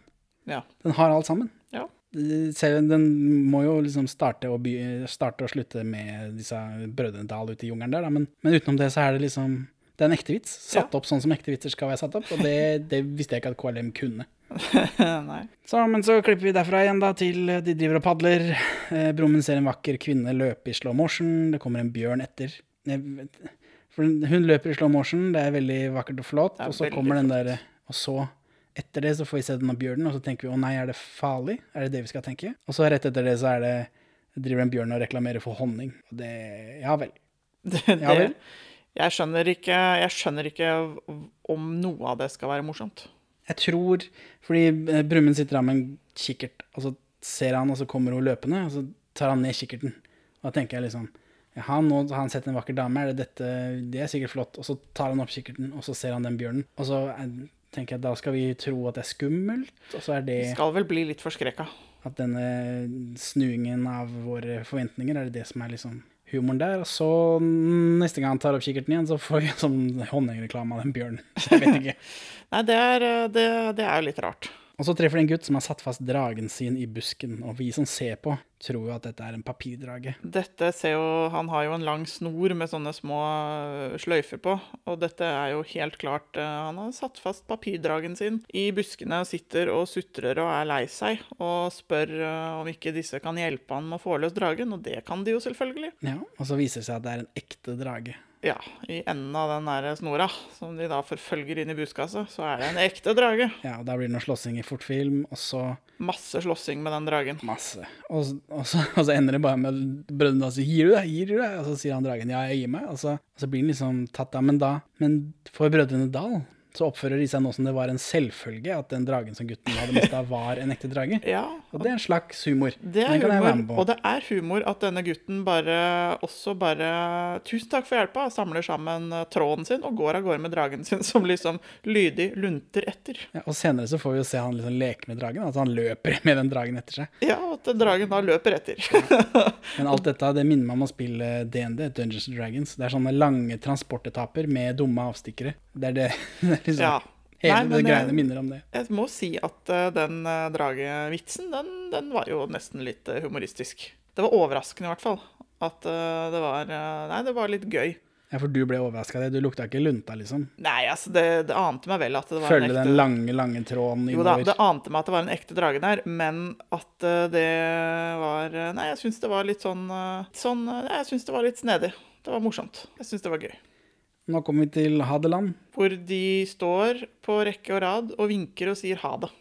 Ja. Den har alt sammen. Ja. Den må jo liksom starte og, by, starte og slutte med disse brødrene Dal ute i jungelen der. Men, men utenom det så er det liksom Det er en ekte vits. Satt Ja. opp sånn som ekte vitser skal være satt opp, og det, det visste jeg ikke at KLM kunne. Så, men så klipper vi derfra igjen da til eh, de driver og padler. Eh, Brumund ser en vakker kvinne løpe i slow motion. Det kommer en bjørn etter. Jeg vet- For hun løper i slow motion, det er veldig vakkert og flott. Og så kommer den der Og så, etter det, så får vi se denne bjørnen, og så tenker vi å nei, er det farlig? Er det det vi skal tenke? Og så rett etter det så er det driver en bjørn og reklamerer for honning. Og det Ja vel. Det, Ja vel. jeg, skjønner ikke, jeg skjønner ikke om noe av det skal være morsomt. Jeg tror Fordi eh, Brumund sitter der med en kikkert, og så ser han, og så kommer hun løpende, og så tar han ned kikkerten. Og da tenker jeg liksom Jaha, nå har han sett en vakker dame, er det dette Det er sikkert flott. Og så tar han opp kikkerten, og så ser han den bjørnen. Og så er, tenker jeg da skal vi tro at det er skummelt, og så er det Skal vel bli litt forskrekka. at denne snuingen av våre forventninger, er det det som er liksom humoren der. Og så neste gang han tar opp kikkerten igjen, så får vi en sånn honningreklame av den bjørnen. Jeg vet ikke. Nei, det er, eh, det, det er jo litt rart. Og så treffer de en gutt som har satt fast dragen sin i busken, og vi som ser på, tror jo at dette er en papirdrage. Dette ser jo Han har jo en lang snor med sånne små øh, sløyfer på, og dette er jo helt klart øh, Han har satt fast papirdragen sin i buskene og sitter og sutrer og er lei seg, og spør øh, om ikke disse kan hjelpe han med å få løs dragen, og det kan de jo selvfølgelig. Ja, Og så viser det seg at det er en ekte drage. Ja, i enden av den der snora, som de da forfølger inn i buskaset, så er det en ekte drage. Ja, og der blir det noe slåssing i fortfilm, og så Masse slåssing med den dragen. masse. Og, og, så, og så ender det bare med brødrene sier 'gir du deg', gir du deg? Og så sier han dragen 'ja, jeg gir meg'. Og så, og så blir han liksom tatt av. Men da, men for brødrene Dal så oppfører de seg nå som det var en selvfølge at den dragen som gutten hadde mista, var en ekte drage. Ja, Og det er en slags humor. det er humor. Og det er humor at denne gutten bare også bare 'Tusen takk for hjelpa', samler sammen eh, tråden sin og går av gårde med dragen sin, som liksom lydig lunter etter. Ja, og senere så får vi jo se han liksom leke med dragen, at han løper med den dragen etter seg. Ja, og at dragen da løper etter. Men alt dette det minner meg om å spille DND, Dungeons and Dragons. Det er sånne lange transportetaper med dumme avstikkere. Det er det, det er liksom, Ja. Hele Nei, det greiene eh, minner om det. Jeg må si at eh, den eh, dragevitsen, den, den var jo nesten litt humoristisk. Det var overraskende i hvert fall. At det var Nei, det var litt gøy. Ja, for du ble overraska. Du lukta ikke lunta, liksom. Nei, altså, det, det ante meg vel at det var Følge en ekte Følge den lange, lange tråden Jo da, innover. det ante meg at det var en ekte drage der, men at det var Nei, jeg syns det var litt sånn, sånn eh, Jeg syns det var litt snedig. Det var morsomt. Jeg syns det var gøy. Nå kommer vi til Hadeland. Hvor de står på rekke og rad og vinker og sier ha det.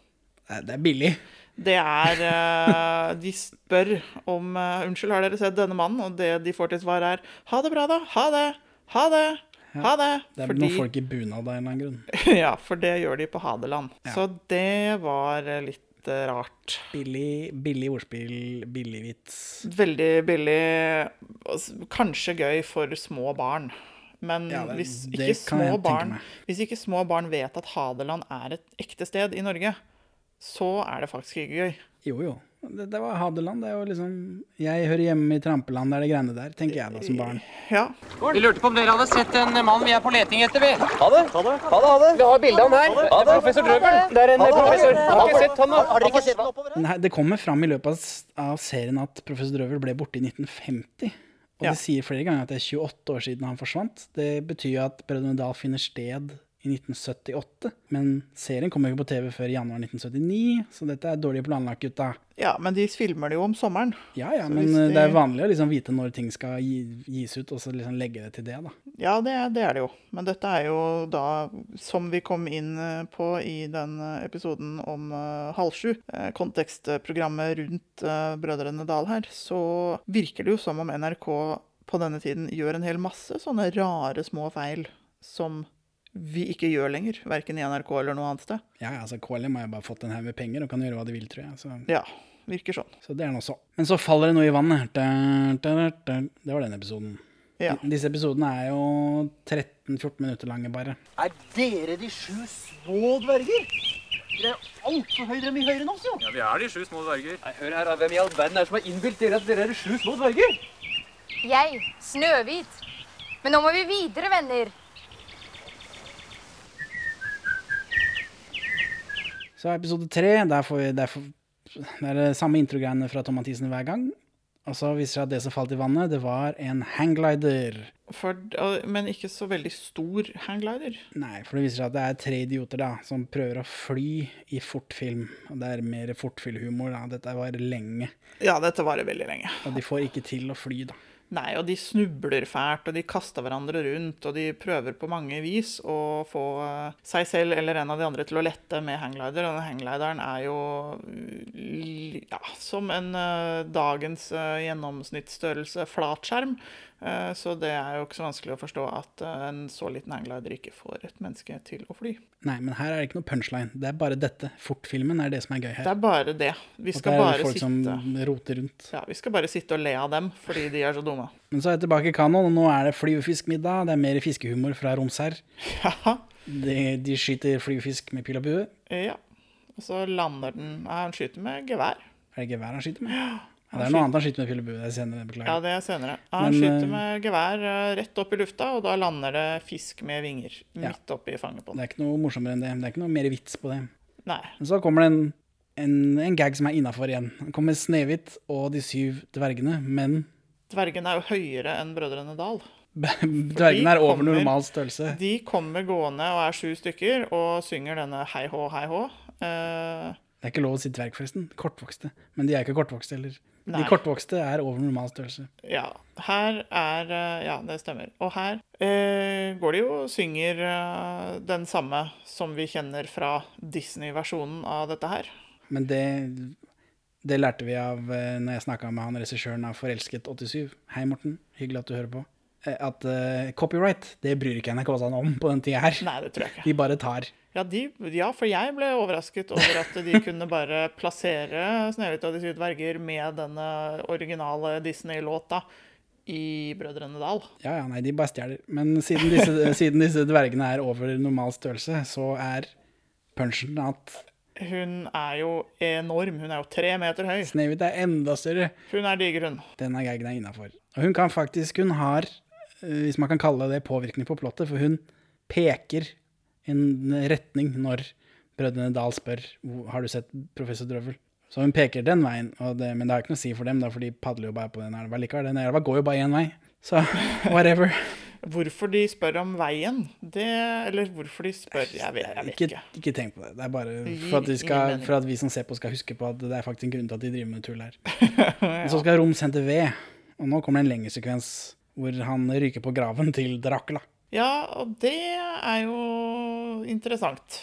Det er billig. Det er eh, De spør om eh, Unnskyld, har dere sett denne mannen? Og det de får til svar, er ha det bra, da. Ha det. Ha det. Ha det. Det er Fordi- noen folk i bunad av en eller annen grunn. ja, for det gjør de på Hadeland. Så det var eh, litt rart. Billig, billig ordspill, billig vits. Veldig billig. Kanskje gøy for små barn. Men Ja, det- hvis, ikke små barn, hvis ikke små barn vet at Hadeland er et ekte sted i Norge, så er det faktisk ikke gøy. Jo, jo. Det, det var Hadeland. Det er jo liksom Jeg hører hjemme i trampeland, det er det greiene der, tenker jeg da som barn. Ja, Vi lurte på om dere hadde sett en mann vi er på leting etter, vi. Ha det. Ha det. Ha det. Ha det. Vi har bilde av han her. Det er professor Drøbel. Det er en professor. Har dere sett han, da. Har dere ikke sett han oppover? Her, det kommer fram i løpet av, av serien at professor Drøvel ble borte i 1950. Og Ja. de sier flere ganger at det er 28 år siden han forsvant. Det betyr jo at Brødrene Dal finner sted i 1978. Men serien kommer jo ikke på TV før i januar 1979, så dette er dårlig planlagt, gutta. ja, men de filmer det jo om sommeren. Ja ja, Så men eh, de- det er vanlig å liksom vite når ting skal gi, gis ut, og så liksom legge det til det, da. Ja, det, det er det jo. Men dette er jo da, som vi kom inn eh, på i den eh, episoden om uh, halv sju, eh, kontekstprogrammet rundt uh, Brødrene Dal her, så virker det jo som om NRK på denne tiden gjør en hel masse sånne rare små feil som vi ikke gjør lenger, verken i NRK eller noe annet sted. Ja, altså KLM har jo bare fått en haug med penger og kan gjøre hva de vil, tror jeg. Så, Ja, virker sånn. så det er nå så. Men så faller det noe i vannet. Det var den episoden. Ja. Disse episodene er jo 13-14 minutter lange, bare. Er dere de sju små dverger? Dere er altfor høyere, dere er mye høyere enn oss, jo. Ja, vi er de sju små dverger. Nei, hør her, hvem i all verden er det som har innbilt dere at dere er de sju små dverger? Jeg, Snøhvit. Men nå må vi videre, venner. Så episode tre, der, får vi, der, får, det er det samme introgreiene fra Tom Mathisen hver gang. Og så viser det seg at det som falt i vannet, det var en hangglider. For, men ikke så veldig stor hangglider. Nei, for det viser seg at det er tre idioter da, som prøver å fly i fortfilm. Og det er mer fortfilmhumor. Dette varer lenge. Ja, dette varer veldig lenge. Og de får ikke til å fly, da. Nei, og de snubler fælt, og de kaster hverandre rundt, og de prøver på mange vis å få eh, seg selv eller en av de andre til å lette med hanglider. Og den hangglideren er jo ja, som en uh, dagens uh, gjennomsnittsstørrelse flatskjerm. Eh, så det er jo ikke så vanskelig å forstå at eh, en så liten hangglider ikke får et menneske til å fly. Nei, men her er det ikke noe punchline. Det er bare dette. Fortfilmen er det som er gøy her. Det er bare det. Vi skal bare folk som roter rundt. ja, vi skal bare sitte og le av dem fordi de er så dumme. Men så er jeg tilbake i kanon, og nå er det flyvefiskmiddag. Det er mer fiskehumor fra roms her. Ja, De, de skyter flyvefisk med pil og bue. ja. Og så lander den Nei, Han skyter med gevær. Er det gevær han skyter med? Ja, det er noe annet han skyter med pil og bue. Det er senere, Ja, det er senere. Han Men, skyter eh, med gevær eh, rett opp i lufta, og da lander det fisk med vinger Ja. midt oppi fanget på Det er ikke noe morsommere enn det. Det er ikke noe mer vits på det. Nei. Men så kommer det en, en, en gag som er innafor igjen. Han kommer Snehvit og de syv dvergene, men Dvergene er jo høyere enn Brødrene Dal. dvergene er over kommer- normal størrelse. De kommer gående og er sju stykker og synger denne hei hå, hei hå. Eh, Det er ikke lov å si dverg, forresten. Kortvokste. Men de er ikke kortvokste heller. Nei. De kortvokste er over normal størrelse. Ja, her er eh, Ja, det stemmer. Og her eh, går de jo og synger eh, den samme som vi kjenner fra Disney-versjonen av dette her. Men det, det lærte vi av eh, når jeg snakka med han regissøren av Forelsket 87. Hei, Morten. Hyggelig at du hører på. Eh, At uh, copyright, det bryr ikke NRK seg om på den tida her. Nei, det tror jeg ikke. De bare tar. Ja, de, ja, for jeg ble overrasket over at de kunne bare plassere 'Snøhvit og de syv dverger' med denne originale Disney-låta i Brødrene Dal. Ja, ja, nei, de bare stjeler. Men siden disse, siden disse dvergene er over normal størrelse, så er punchen at Hun er jo enorm. Hun er jo tre meter høy. Snehvit er enda større. Hun er diger, hun. Denne gagen er innafor. Og hun kan faktisk Hun har, hvis man kan kalle det påvirkning på plottet, for hun peker en retning når Brødrene Dahl spør har du sett professor Drøvel. Så hun peker den veien, og det, men det har ikke noe å si for dem, da, for de padler jo bare på den elva likevel. Den elva går jo bare én vei. Så whatever. Hvorfor de spør om veien, det Eller hvorfor de spør Jeg vet, jeg vet Ikke, ikke. ikke tenk på det. Det er bare for at, de skal, for at vi som ser på, skal huske på at det er faktisk en grunn til at de driver med tull her. ja. Så skal Rom sende ved, og nå kommer det en lengre sekvens hvor han ryker på graven til Dracula. Ja, og det er jo interessant.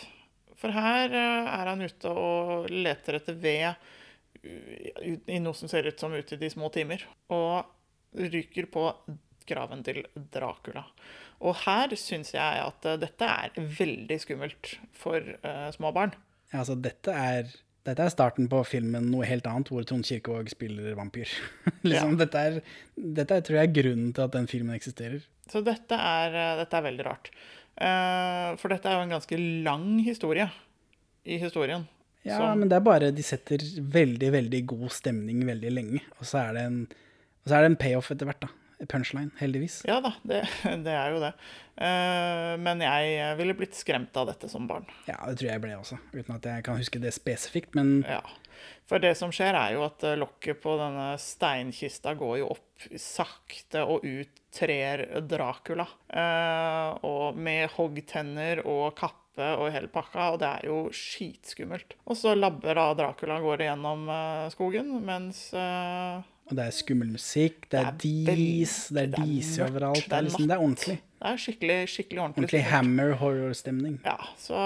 For her eh, er han ute og leter etter ved uh, i noe som ser ut som ute i de små timer. Og ryker på graven til Dracula. Og her syns jeg at eh, dette er veldig skummelt for uh, små barn. Ja, altså, dette er, dette er starten på filmen Noe helt annet, hvor Trond Kirkevåg spiller vampyr. liksom, dette, er, dette er, tror jeg, er grunnen til at den filmen eksisterer. Så dette er, eh, dette er veldig rart. Uh, for dette er jo en ganske lang historie i historien. Ja, som- men det er bare De setter veldig, veldig god stemning veldig lenge, og så er det en, og så er det en payoff etter hvert, da. Punchline, heldigvis. Ja da, det, det er jo det. Eh, men jeg ville blitt skremt av dette som barn. Ja, det tror jeg ble også, uten at jeg kan huske det spesifikt, men Ja. For det som skjer, er jo at eh, lokket på denne steinkista går jo opp sakte og ut trer Dracula. Eh, og med hoggtenner og kappe og hele pakka, og det er jo skitskummelt. Og så labber da Dracula går igjennom skogen, mens Og det er skummel musikk, det er Det er dis, det er det er dis overalt. Det er liksom, det er ordentlig. det er skikkelig, skikkelig ordentlig. Ordentlig hammer horror-stemning. Ja, så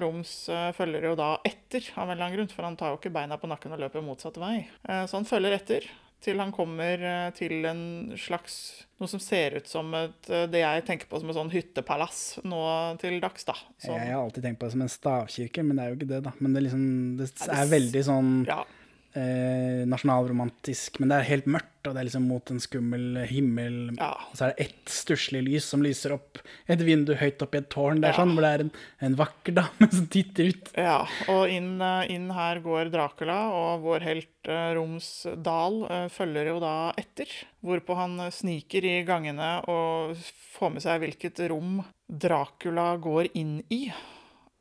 Roms eh, følger jo da etter, av en eller annen grunn, for han tar jo ikke beina på nakken og løper motsatt vei. Eh, Så han følger etter til han kommer eh, til en slags Noe som ser ut som et, det jeg tenker på som et sånn hyttepalass nå til dags, da. Som, Jeg har alltid tenkt på det som en stavkirke, men det er jo ikke det, da. Men det, liksom, det er veldig sånn ja, eh, nasjonalromantisk, men det er helt mørkt, og det er liksom mot en skummel himmel. Ja. Og så er det ett stusslig lys som lyser opp et vindu høyt oppe i et tårn. Det er Ja. sånn, hvor det er en, en vakker dame som titter ut. ja. Og inn, eh, inn her går Dracula, og vår helt eh, Roms Dal eh, følger jo da etter. Hvorpå han sniker i gangene og får med seg hvilket rom Dracula går inn i.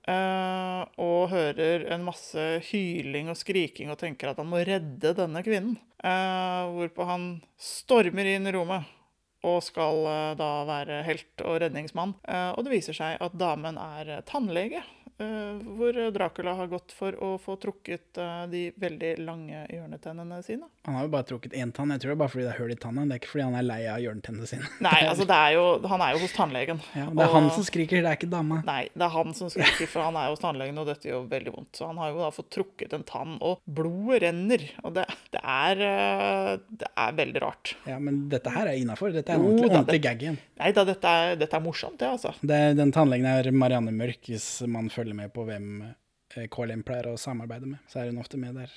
Eh, og hører en masse hyling og skriking og tenker at han må redde denne kvinnen. Eh, hvorpå han stormer inn i rommet og skal eh, da være helt og redningsmann. Og det viser seg at damen er tannlege, hvor Dracula har gått for å få trukket eh, de veldig lange hjørnetennene sine. Han har jo bare trukket én tann. Jeg tror det er bare fordi det er hull i tannen. Det er ikke fordi han er lei av hjørnetennene sine. Nei, altså det er jo, han er jo hos tannlegen. Ja, det er han som skriker, det er ikke dama. Nei, det er han som skriker, for han er hos tannlegen, og dette gjør veldig vondt. Så han har jo da fått trukket en tann, og blodet renner. Og det, det, er, eh, det er veldig rart. Ja, men dette her er innafor. Dette er en ordentlig, oh, ordentlig gag igjen. Nei da, dette er, dette er morsomt, det, altså. Det, den tannlegen er Marianne Mørk, hvis man følger med på hvem eh, KLM pleier å samarbeide med. Så er hun ofte med der.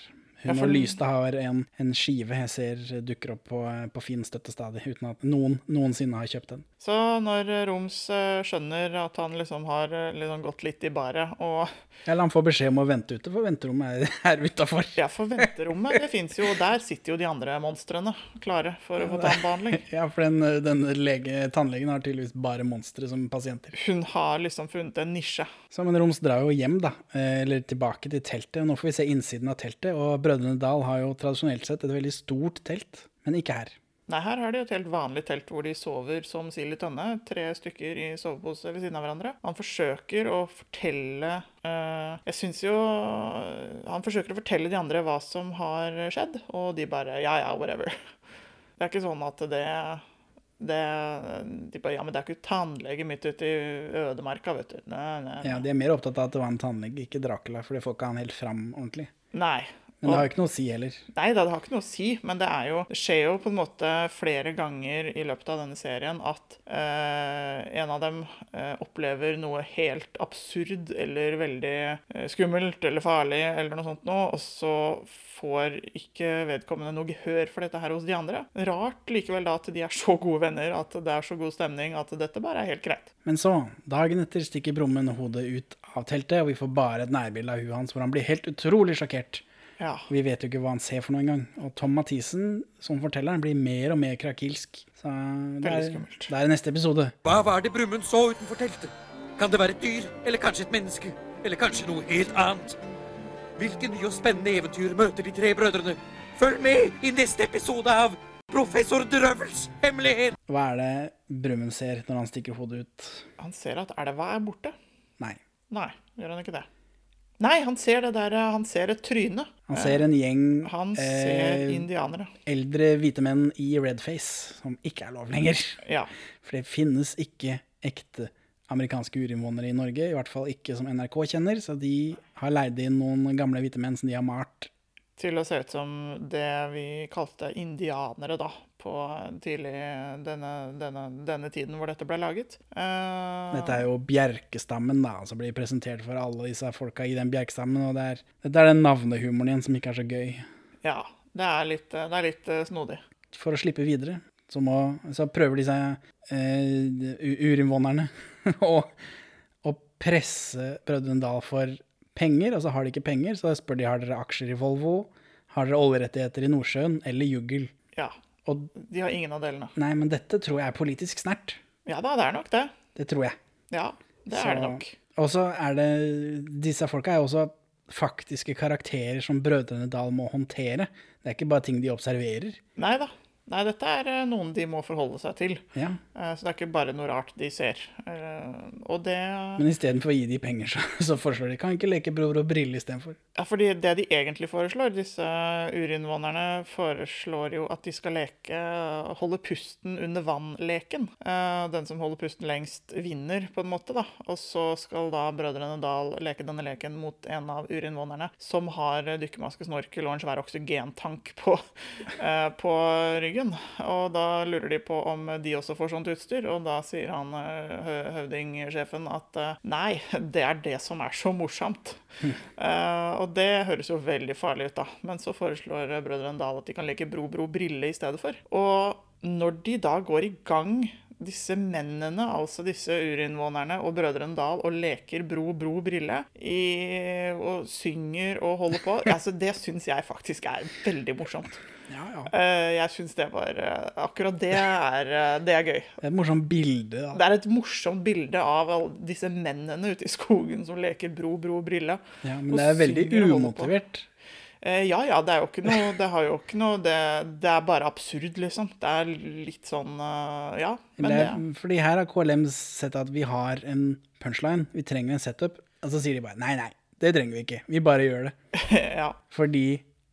Hun og Lystad har en, en skive jeg ser dukker opp på, på Finn støtte stadig, uten at noen noensinne har kjøpt den. Så når Roms eh, skjønner at han liksom har eh, liksom gått litt i baret, og Eller han får beskjed om å vente ute, for venterommet er her utafor. ja, for venterommet, det fins jo, og der sitter jo de andre monstrene klare for å få tannbehandling. Ja, for den, den lege, tannlegen har tydeligvis bare monstre som pasienter. Hun har liksom funnet en nisje. Så men Roms drar jo hjem, da. eh, Eller tilbake til teltet. Nå får vi se innsiden av teltet. Og Brødrene Dal har jo tradisjonelt sett et veldig stort telt, men ikke her. Nei, her har de et helt vanlig telt hvor de sover som sild i tønne. Tre stykker i sovepose ved siden av hverandre. Han forsøker å fortelle eh, Jeg syns jo Han forsøker å fortelle de andre hva som har skjedd, og de bare ja, ja, whatever. Det er ikke sånn at det det, de bare, ja, men det er ikke tannlege midt ute i ødemarka, vet du. Nei, nei, nei. Ja, De er mer opptatt av at det var en tannlege, ikke Dracula, for det får ikke han helt fram ordentlig. nei. Men det har jo ikke noe å si heller. Nei da, det har ikke noe å si, men det er jo Det skjer jo på en måte flere ganger i løpet av denne serien at eh, en av dem eh, opplever noe helt absurd eller veldig eh, skummelt eller farlig eller noe sånt noe, og så får ikke vedkommende noe gehør for dette her hos de andre. Rart likevel da at de er så gode venner, at det er så god stemning at dette bare er helt greit. Men så, dagen etter, stikker Brumund hodet ut av teltet, og vi får bare et nærbilde av huet hans hvor han blir helt utrolig sjokkert. Ja. Vi vet jo ikke hva han ser for noe engang. Og Tom Mathisen, som fortelleren, blir mer og mer krakilsk. Så det er, det er neste episode. Hva var det Brumund så utenfor teltet? Kan det være et dyr, eller kanskje et menneske? Eller kanskje noe helt annet? Hvilke nye og spennende eventyr møter de tre brødrene? Følg med i neste episode av Professor Drøvels hemmelighet! Hva er det Brumund ser når han stikker hodet ut? Han ser at elva er borte. Nei. Nei, gjør han ikke det? Nei, han ser det der Han ser et tryne. Han ser en gjeng Han ser eh, indianere. eldre hvite menn i redface, som ikke er lov lenger. Ja. For det finnes ikke ekte amerikanske urinnvånere i Norge, i hvert fall ikke som NRK kjenner, så de har leid inn noen gamle hvite menn som de har malt. Til å se ut som det vi kalte indianere, da, på tidlig denne, denne, denne tiden hvor dette ble laget. Uh, Dette er jo bjerkestammen, da, som blir presentert for alle disse folka i den bjerkestammen, og det er, dette er den navnehumoren igjen som ikke er så gøy. Ja. Det er litt, det er litt eh, snodig. For å slippe videre, så, må, så prøver disse uh, urinnvånerne å, å presse Brødrene Dal for penger, og så har de ikke penger, så spør de har dere aksjer i Volvo, har dere oljerettigheter i Nordsjøen, eller juggel. Ja. Og De har ingen av delene. nei, men dette tror jeg er politisk snert. Ja da, det er nok det. Det tror jeg. Ja, det Så- er det nok. Og så er det Disse folka er jo også faktiske karakterer som Brødrene Dal må håndtere. Det er ikke bare ting de observerer. Nei da. Nei, dette er eh, noen de må forholde seg til. Ja. Eh, Så det er ikke bare noe rart de ser. Eh, Og det Men istedenfor å gi de penger, så, så foreslår de kan ikke leke Bror og Brille istedenfor. Ja, fordi det de egentlig foreslår, disse urinnvånerne foreslår jo at de skal leke holde pusten under vann-leken. Den som holder pusten lengst, vinner, på en måte, da. Og så skal da brødrene Dal leke denne leken mot en av urinnvånerne som har dykkermaske, snorkel og en svær oksygentank på, på ryggen. Og da lurer de på om de også får sånt utstyr, og da sier han eh, hø- høvdingsjefen at eh, nei, det er det som er så morsomt. uh, og det høres jo veldig farlig ut, da. Men så foreslår brødrene Dal at de kan leke Bro, Bro, Brille i stedet for. Og når de da går i gang, disse mennene, altså disse urinnvånerne og brødrene Dal, og leker Bro, Bro, Brille, i, og synger og holder på, altså det syns jeg faktisk er veldig morsomt. Eh, jeg syns det var eh, Akkurat det er, eh, det er gøy. Det er et morsomt bilde. Da. Det er et morsomt bilde av disse mennene ute i skogen som leker bro, bro, brille. Ja, men det er veldig umotivert. Eh, ja, ja, det er jo ikke noe Det har jo ikke noe Det, det er bare absurd, liksom. Det er litt sånn eh, Ja. Men Det det, fordi her har KLM sett at vi har en punchline, vi trenger en setup, og så sier de bare nei, nei, det trenger vi ikke, vi bare gjør det. ja. Fordi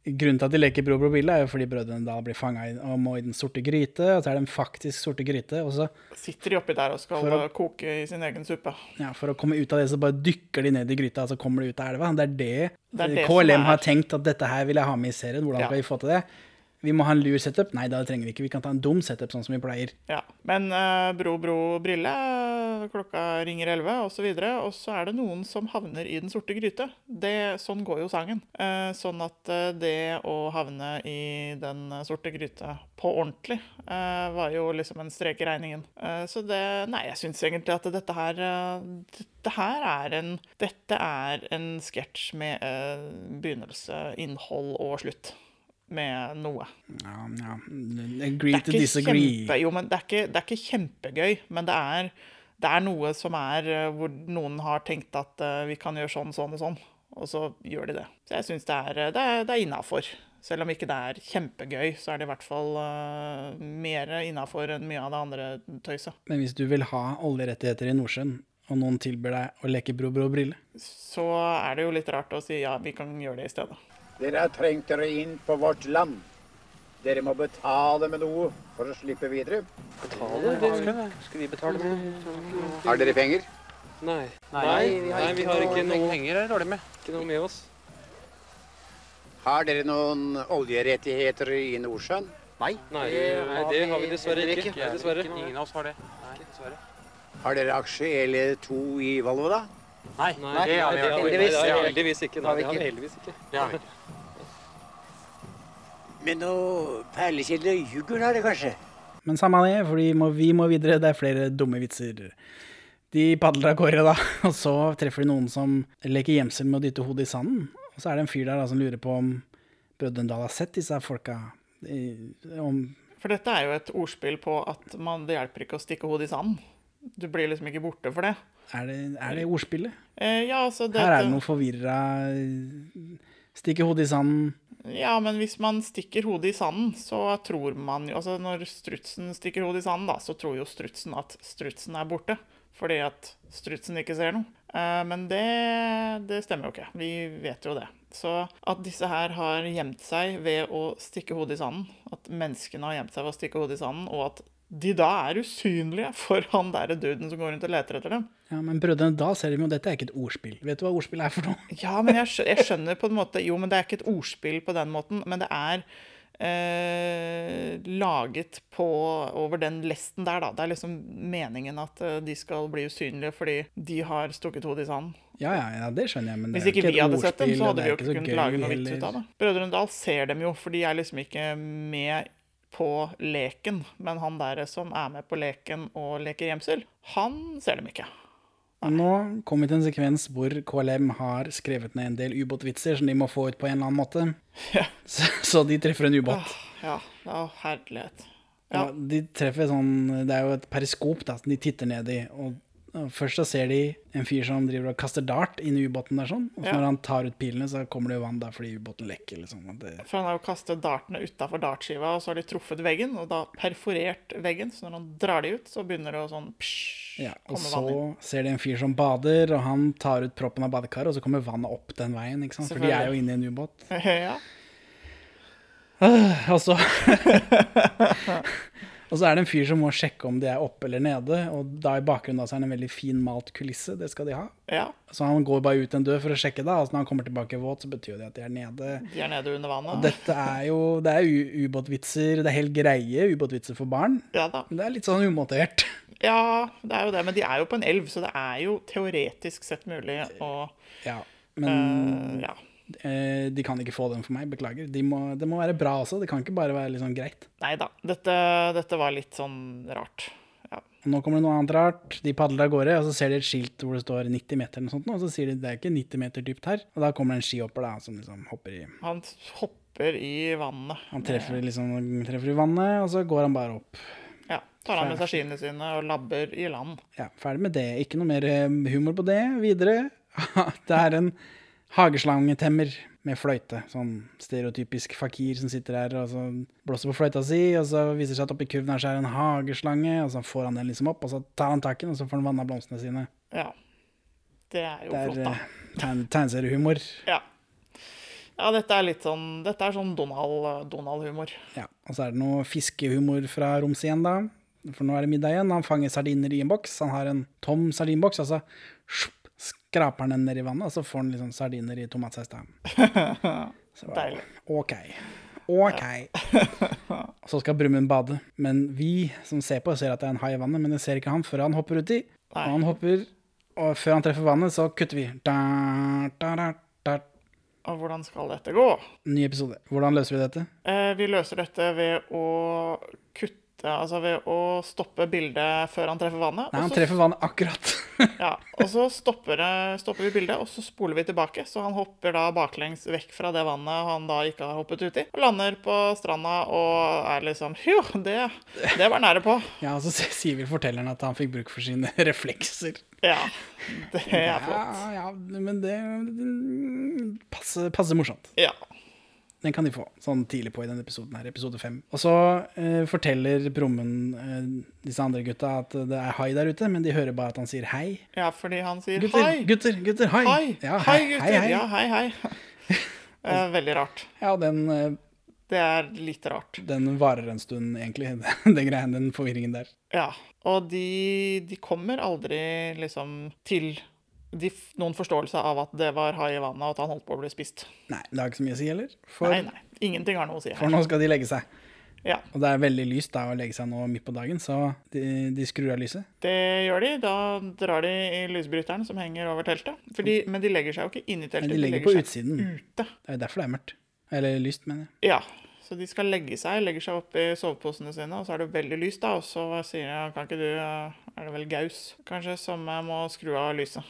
grunnen til at de leker Bror Brille, er jo fordi brødrene da blir fanga og må i den sorte gryte, og så er det en faktisk sorte gryte, og så Sitter de oppi der og skal å- koke i sin egen suppe. ja, for å komme ut av det, så bare dykker de ned i gryta, og så kommer de ut av elva. Det er det, Det er det KLM har tenkt at dette her vil jeg ha med i serien. Hvordan Ja. skal vi få til det? Vi må ha en lur setup. Nei, det trenger vi ikke. Vi kan ta en dum setup, sånn som vi pleier. Ja. Men uh, bro, bro, brille, klokka ringer 11 og så og så er det noen som havner i den sorte gryte. Det, sånn går jo sangen. Uh, sånn at uh, det å havne i den sorte gryte på ordentlig var jo liksom en strek i regningen. Så det Nei, jeg syns egentlig at dette her Dette her er en Dette er en sketsj med begynnelse, innhold og slutt. Med noe. Ja, ja. Agree to disagree. kjempe, jo, men det er ikke, det er ikke kjempegøy, men det er, det er noe som er eh, hvor noen har tenkt at uh, vi kan gjøre sånn, sånn og sånn, og så gjør de det. Så jeg syns det er, eh, det er, er innafor, Selv om ikke det er kjempegøy, så er det i hvert fall uh, mer innafor enn mye av det andre tøyset. Men hvis du vil ha oljerettigheter i Nordsjøen, og noen tilbyr deg å leke Bro Bro Brille, Så er det jo litt rart å si ja, vi kan gjøre det i stedet. Dere har trengt dere inn på vårt land. Dere må betale med noe for å slippe videre. Betale? Det skal vi betale med? Har dere penger? Nei. Nei, nei, vi har ikke noe penger her, dårlig med. Ikke noe med oss. Har dere noen oljerettigheter i Nordsjøen? Nei, nei, det har vi dessverre ikke. Dessverre. Ingen av oss har det. Nei, dessverre. Har dere aksje eller to i Volvo, da? Nei, Nei, det har vi det har vi heldigvis. Nei, Det har vi heldigvis ikke. Nei, det har vi heldigvis ikke. Det har vi ikke. Men noe perlekjede juggel har det kanskje? Men samme det, for vi må, vi må videre. Det er flere dumme vitser. De padler av gårde, da, og så treffer de noen som leker gjemsel med å dytte hodet i sanden. Og så er det en fyr der da, som lurer på om Brødrendal har sett disse folka. i- Om, For dette er jo et ordspill på at man, det hjelper ikke å stikke hodet i sanden. Du blir liksom ikke borte for det. er, det, er det ordspillet? Eh, ja, altså dette, Her er det noe forvirra Stikke hodet i sanden. Ja, men hvis man stikker hodet i sanden, så tror man jo Altså når strutsen stikker hodet i sanden, da, så tror jo strutsen at strutsen er borte. Fordi at strutsen ikke ser noe. Eh, men det, det stemmer jo ikke. Vi vet jo det. Så at disse her har gjemt seg ved å stikke hodet i sanden, at menneskene har gjemt seg ved å stikke hodet i sanden, og at de da er usynlige for han derre duden som går rundt og leter etter dem. Ja, Men Brødrene da ser de jo dette er ikke et ordspill. Vet du hva ordspill er for noe? Ja, men jeg jeg skjønner på en måte Jo, men det er ikke et ordspill på den måten, men det er eh, laget på over den lesten der, da. Det er liksom meningen at eh, de skal bli usynlige fordi de har stukket hodet i sanden. Ja, ja, ja, det skjønner jeg, men det Hvis ikke ikke vi hadde sett dem, så hadde vi jo ikke kunnet lage noe vits ut av det. Brødrene Dal ser dem jo, for de er liksom ikke med på leken. Men han der som er med på leken og leker gjemsel, han ser dem ikke. Nei. Nå kommer vi til en sekvens hvor KLM har skrevet ned en del ubåtvitser som de må få ut på en eller annen måte. Så, så de treffer en ubåt. Ja, ja herlighet. Ja. ja. de treffer sånn Det er jo et periskop da, som de titter ned i. Og Først så ser de en fyr som driver og kaster dart inn i ubåten der sånn. Og så Ja. når han tar ut pilene, så kommer det jo vann der fordi ubåten lekker. Liksom. Det, For han har jo kastet dartene utafor dartskiva, og så har de truffet veggen, og da perforert veggen. Så når han drar de ut, så begynner det å sånn psh, ja. Og så ser de en fyr som bader, og han tar ut proppen av badekaret, og så kommer vannet opp den veien. ikke sant? For de er jo inne i en ubåt. Ja. Øh, Og så Og så er det en fyr som må sjekke om de er oppe eller nede, og da i bakgrunnen da så er det en veldig fin malt kulisse. Det skal de ha. ja. Så han går bare ut en dør for å sjekke, da. Og når han kommer tilbake våt, så betyr det at de er nede. De er nede under vannet. Og dette er jo Det er ubåtvitser. Det er helt greie ubåtvitser for barn. Ja da. Men det er litt sånn umotivert. Ja, det er jo det. Men de er jo på en elv, så det er jo teoretisk sett mulig å Ja, men uh, Ja. Eh, de kan ikke få den for meg. Beklager. De må, det må være bra også. Det kan ikke bare være litt sånn greit. Nei da. Dette, dette var litt sånn rart. Ja. Nå kommer det noe annet rart. De padler av gårde, og så ser de et skilt hvor det står 90 meter, eller noe sånt, og så sier de det er ikke 90 meter dypt her. Og da kommer det en skihopper da, som liksom hopper i Han hopper i vannet. Han treffer liksom treffer i vannet, og så går han bare opp. Ja. Tar han med seg skiene sine og labber i land. Ja, ferdig med det. Ikke noe mer eh, humor på det. Videre. Det er en hageslangetemmer med fløyte. Sånn stereotypisk fakir som sitter her og så blåser på fløyta si, og så viser det seg at oppi kurven her så er det en hageslange, og så får han den liksom opp, og så tar han tak i den, og så får han vanna blomstene sine. Ja. Det er jo Det flott, er da. eh, tegn- tegneseriehumor. Ja. Ja, dette er litt sånn Dette er sånn Donald- Donald-humor. Ja, og så er det noe fiskehumor fra Roms igjen, da. For nå er det middag igjen. Han fanger sardiner i en boks. Han har en tom sardinboks, og så sjup, skraper han den ned i vannet, og så får han liksom sardiner i tomatsaus. Deilig. OK. OK. Og så skal Brumund bade. Men vi som ser på, ser at det er en hai i vannet, men jeg ser ikke han før han hopper uti. Og han hopper, og før han treffer vannet, så kutter vi. Da, da, da, da. Og hvordan skal dette gå? Ny episode. Hvordan løser vi dette? Eh, vi løser dette ved å kutte Altså ved å stoppe bildet før han treffer vannet. Nei, han så- treffer vannet akkurat. Ja, og så stopper, stopper vi bildet, og så spoler vi tilbake. Så han hopper da baklengs vekk fra det vannet han da ikke har hoppet uti. Og lander på stranda og er liksom Jo, det, det var nære på. Ja, og så sier vel fortelleren at han fikk bruk for sine reflekser. Ja, det er flott. Ja, ja, men det, det passer, passer morsomt. Ja. Den kan de få sånn tidlig på i denne episoden her, episode fem. Og så eh, forteller Brummen eh, disse andre gutta at det er hai der ute, men de hører bare at han sier hei. Ja, fordi han sier Gutter, hei. gutter, gutter, hei. Hei, Ja, hei, hei, gutter. hei. Ja, hei, hei. Eh, Veldig rart. Ja, den, eh, Det er litt rart. den varer en stund, egentlig, den greien, den forvirringen der. Ja. Og de, de kommer aldri liksom til noen forståelse av at det var hai i vannet, og at han holdt på å bli spist. Nei, det har ikke så mye å si heller. For, Nei, nei. Ingenting har noe å si her. for nå skal de legge seg. Ja. Og det er veldig lyst da å legge seg nå midt på dagen, så de, de skrur av lyset. Det gjør de. Da drar de i lysbryteren som henger over teltet. Fordi, men de legger seg jo ikke inn i teltet. Men de legger på seg utsiden. ute. Det er derfor det er mørkt. Eller lyst, mener jeg. Ja. Så de skal legge seg, legger seg opp i soveposene sine, og så er det veldig lyst, da. Og så sier jeg, kan ikke du eh, Er det vel Gaus, kanskje, som eh, må skru av lyset?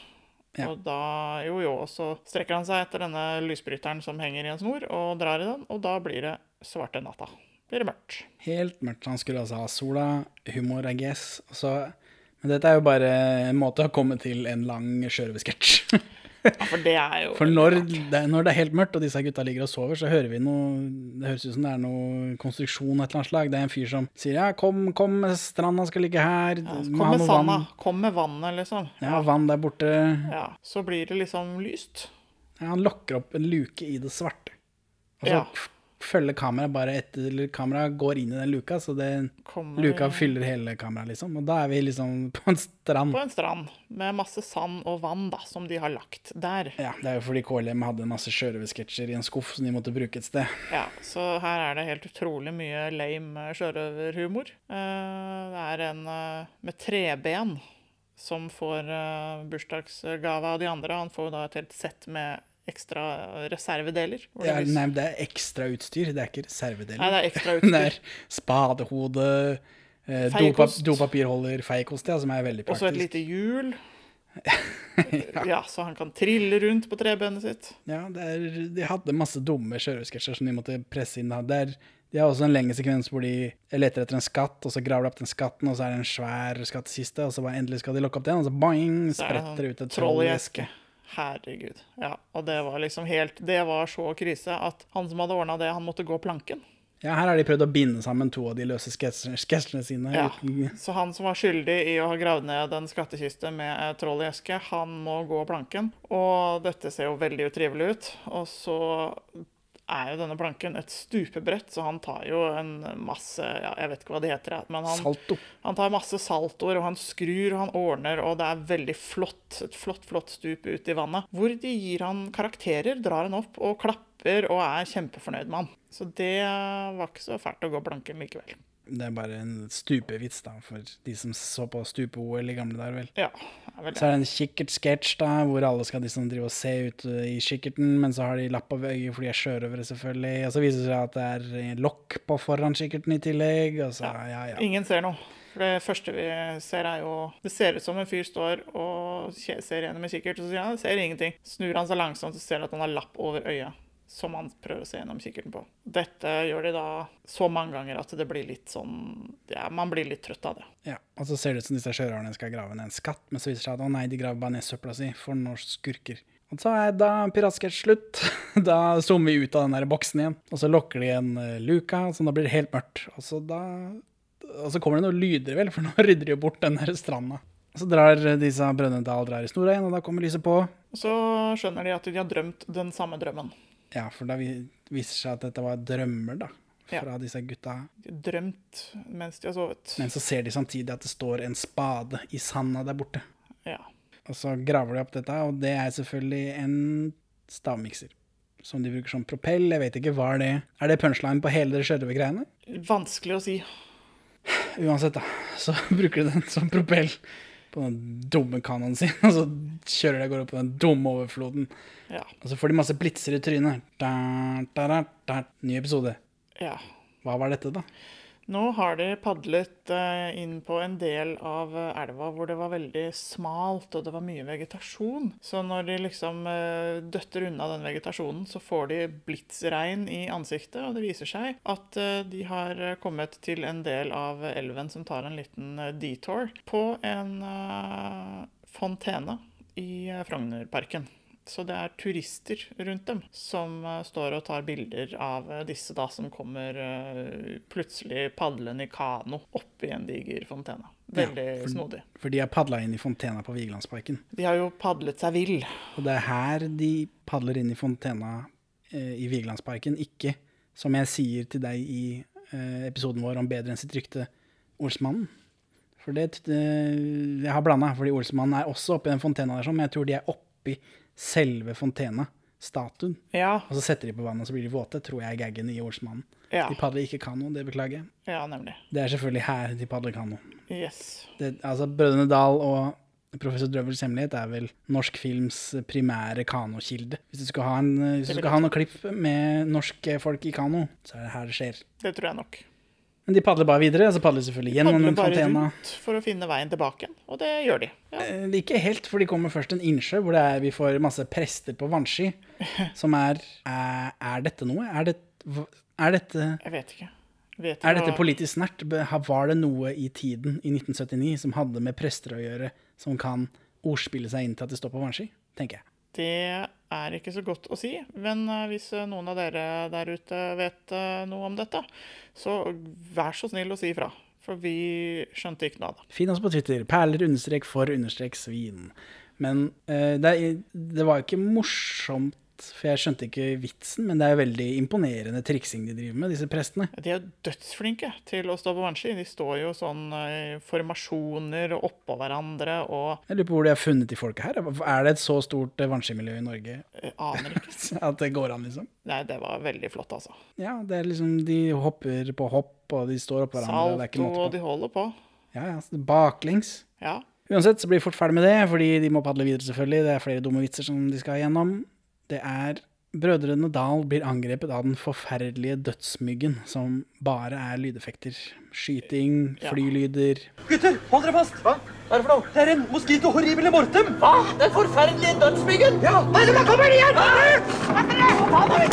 Ja. Og da Jo, jo. Og så strekker han seg etter denne lysbryteren som henger i en snor, og drar i den, og da blir det svarte natta. Blir det mørkt. Helt mørkt. Han skulle altså ha sola, humor, I guess. Og så, men dette er jo bare en måte å komme til en lang sjørøversketsj. Ja, for det er jo For når det, når det er helt mørkt, og disse gutta ligger og sover, så hører vi noe Det høres ut som det er noe konstruksjon et eller annet slag. Det er en fyr som sier ja, kom, kom, stranda skal ligge her. ja, Kom med sanda. Kom med vannet, liksom. Ja, vann der borte. Ja, Så blir det liksom lyst. Ja, han lokker opp en luke i det svarte. Og så Ja. Følger kameraet bare etter eller Kameraet går inn i den luka, så det, Kommer- luka fyller hele kameraet, liksom. Og da er vi liksom på en strand. På en strand med masse sand og vann da, som de har lagt der. Ja, Det er jo fordi KLM hadde masse sjørøversketsjer i en skuff som de måtte bruke et sted. Ja, Så her er det helt utrolig mye lame sjørøverhumor. Eh, Det er en eh, med treben som får eh, bursdagsgave av de andre. Han får da et helt sett med ekstra reservedeler. Ja, nei, det er ekstrautstyr, det er ikke reservedeler. Nei, det er ekstra utstyr. det er spadehode, eh, Feikost. dopapirholder, feikost, ja, som er veldig praktisk. Og så et lite hjul. ja. så han kan trille rundt på trebenet sitt. Ja, det er, de hadde masse dumme sjørøversketsjer som de måtte presse inn. da. Det er, de har også en lengre sekvens hvor de leter etter en skatt, og så graver de opp den skatten, og så er det en svær skattkiste, og så bare endelig skal de lokke opp den, og så boing, Så er det spretter det ut sånn et troll i eske. Herregud. Ja, og det var liksom helt Det var så krise at han som hadde ordna det, han måtte gå planken. Ja, her har de prøvd å binde sammen to av de løse sketsjene sine. Ja. uten- Så han som var skyldig i å ha gravd ned en skattkiste med troll i eske, han må gå planken. Og dette ser jo veldig utrivelig ut. Og så er jo denne planken et stupebrett, så han tar jo en masse ja, Jeg vet ikke hva det heter, men han, Salto. han tar masse saltoer, og han skrur, og han ordner, og det er veldig flott. Et flott, flott stup ut i vannet. Hvor de gir han karakterer, drar han opp og klapper og er kjempefornøyd med han. Så det var ikke så fælt å gå planken likevel. Det er bare en stupevits, da, for de som så på stupe-OL i gamle dager, vel. Ja, det vel Så er det en kikkertsketsj, hvor alle skal liksom drive og se ut uh, i kikkerten, men så har de lapp over øyet, fordi de er sjørøvere, selvfølgelig. Og så viser det seg at det er eh, lokk på foran kikkerten i tillegg, og så, ja, ja. Ingen ser noe. For det første vi ser, er jo Det ser ut som en fyr står og ser gjennom en kikkert, og så sier han ser ingenting. Snur han seg langsomt, så ser han at han har lapp over øyet. Som man prøver å se gjennom kikkerten på. Dette gjør de da så mange ganger at det blir litt sånn Ja, man blir litt trøtt av det. Ja, og så ser det ut som disse sjørøverne skal grave ned en skatt, men så viser det seg at å nei, de graver bare ned søpla si, for noen skurker. Og så er da piratsketsj slutt. Da zoomer vi ut av den der boksen igjen, og så lokker de igjen uh, luka, så da blir det helt mørkt. Og så da Og så kommer det noen lyder, vel, for nå rydder de jo bort den der stranda. Så drar eh, disse brønnene til Aldrar i snora igjen, og da kommer lyset på. Og så skjønner de at de har drømt den samme drømmen. Ja, for da viser det seg at dette var drømmer, da, Ja. fra disse gutta. Drømt mens de har sovet. Men så ser de samtidig at det står en spade i sanda der borte. Ja. Og så graver de opp dette, og det er selvfølgelig en stavmikser. Som de bruker som propell. Jeg vet ikke, hva er det? Er det punchline på hele det sjørøvergreiene? Vanskelig å si. Uansett, da. Så bruker de den som propell på den dumme kanonen sin, og så kjører de av gårde på den dumme overfloden. Ja. Og så får de masse blitser i trynet. Da, da, da, da. Ny episode. Ja. Hva var dette, da? Nå har de padlet eh, inn på en del av eh, elva hvor det var veldig smalt og det var mye vegetasjon. Så når de liksom eh, døtter unna den vegetasjonen, så får de blitsregn i ansiktet. Og det viser seg at de har kommet til en del av elven som tar en liten detour på en fontene i Frognerparken. Så det er turister rundt dem som eh, står og tar bilder av eh, disse da som kommer eh, plutselig padlende i kano oppi en diger fontene. Veldig Ja, for- snodig. For de har padla inn i fontena på Vigelandsparken. De har jo padlet seg vill. Og det er her de padler inn i fontena eh, i Vigelandsparken, ikke som jeg sier til deg i eh, episoden vår om Bedre enn sitt rykte, Olsmannen. For det det, Jeg har blanda, fordi Olsmannen er også oppi den fontena der, men jeg tror de er oppi selve fontena, statuen. Ja, Og så setter de på vannet, og så blir de våte, tror jeg er gaggen i Olsmannen. Ja. De padler ikke kano, det beklager jeg. ja nemlig. Det er selvfølgelig her de padler kano. Yes. Det, altså, Brødrene Dal og Professor Drøvels hemmelighet er vel norsk films primære kanokilde. Hvis du skal ha, en, hvis du skal ha noen klipp med norske folk i kano, så er det her det skjer. Det tror jeg nok. Men de padler bare videre, og så padler de selvfølgelig gjennom Padler bare fontena. rundt for å finne veien tilbake og det gjør de. Ja. Eh, Ikke helt, for de kommer først en innsjø hvor det er, vi får masse prester på vannski. Som er Er, er dette noe? Er, det, er dette Jeg vet ikke. Vet Er dette politisk snert? Var det noe i tiden i 1979 som hadde med prester å gjøre, som kan ordspille seg inn til at det står på vannski? Tenker jeg. Det er ikke så godt å si, men eh, hvis eh, noen av dere der ute vet eh, noe om dette, så vær så snill å si ifra. For vi skjønte ikke noe av det. Finn oss på Twitter. Perler understrek for understrek svin. Men uh, det, det var ikke morsomt, for jeg skjønte ikke vitsen, men det er jo veldig imponerende triksing de driver med, disse prestene. De er dødsflinke til å stå på vannski. De står jo sånn eh, i formasjoner og oppå hverandre og Jeg lurer på hvor de har funnet de folka her. Er det et så stort eh, vannskimiljø i Norge eh, aner ikke. at det går an, liksom? Nei, det var veldig flott, altså. Ja, det er liksom De hopper på hopp, og de står oppå hverandre. og det er ikke Salto, måte og på. de holder på. Ja, ja, baklengs. Ja. Uansett så blir de fort ferdig med det, fordi de må padle videre, selvfølgelig. Det er flere dumme vitser som de skal gjennom. Det er Brødrene Dal blir angrepet av den forferdelige dødsmyggen, som bare er lydeffekter. Skyting, Ja. flylyder Gutter, hold dere fast! Hva? Hva er det for noe? Det er en mosquito horribile mortem! Hva? Den forferdelige dødsmyggen? Ja! Hva er det Hva er igjen? Hva er det?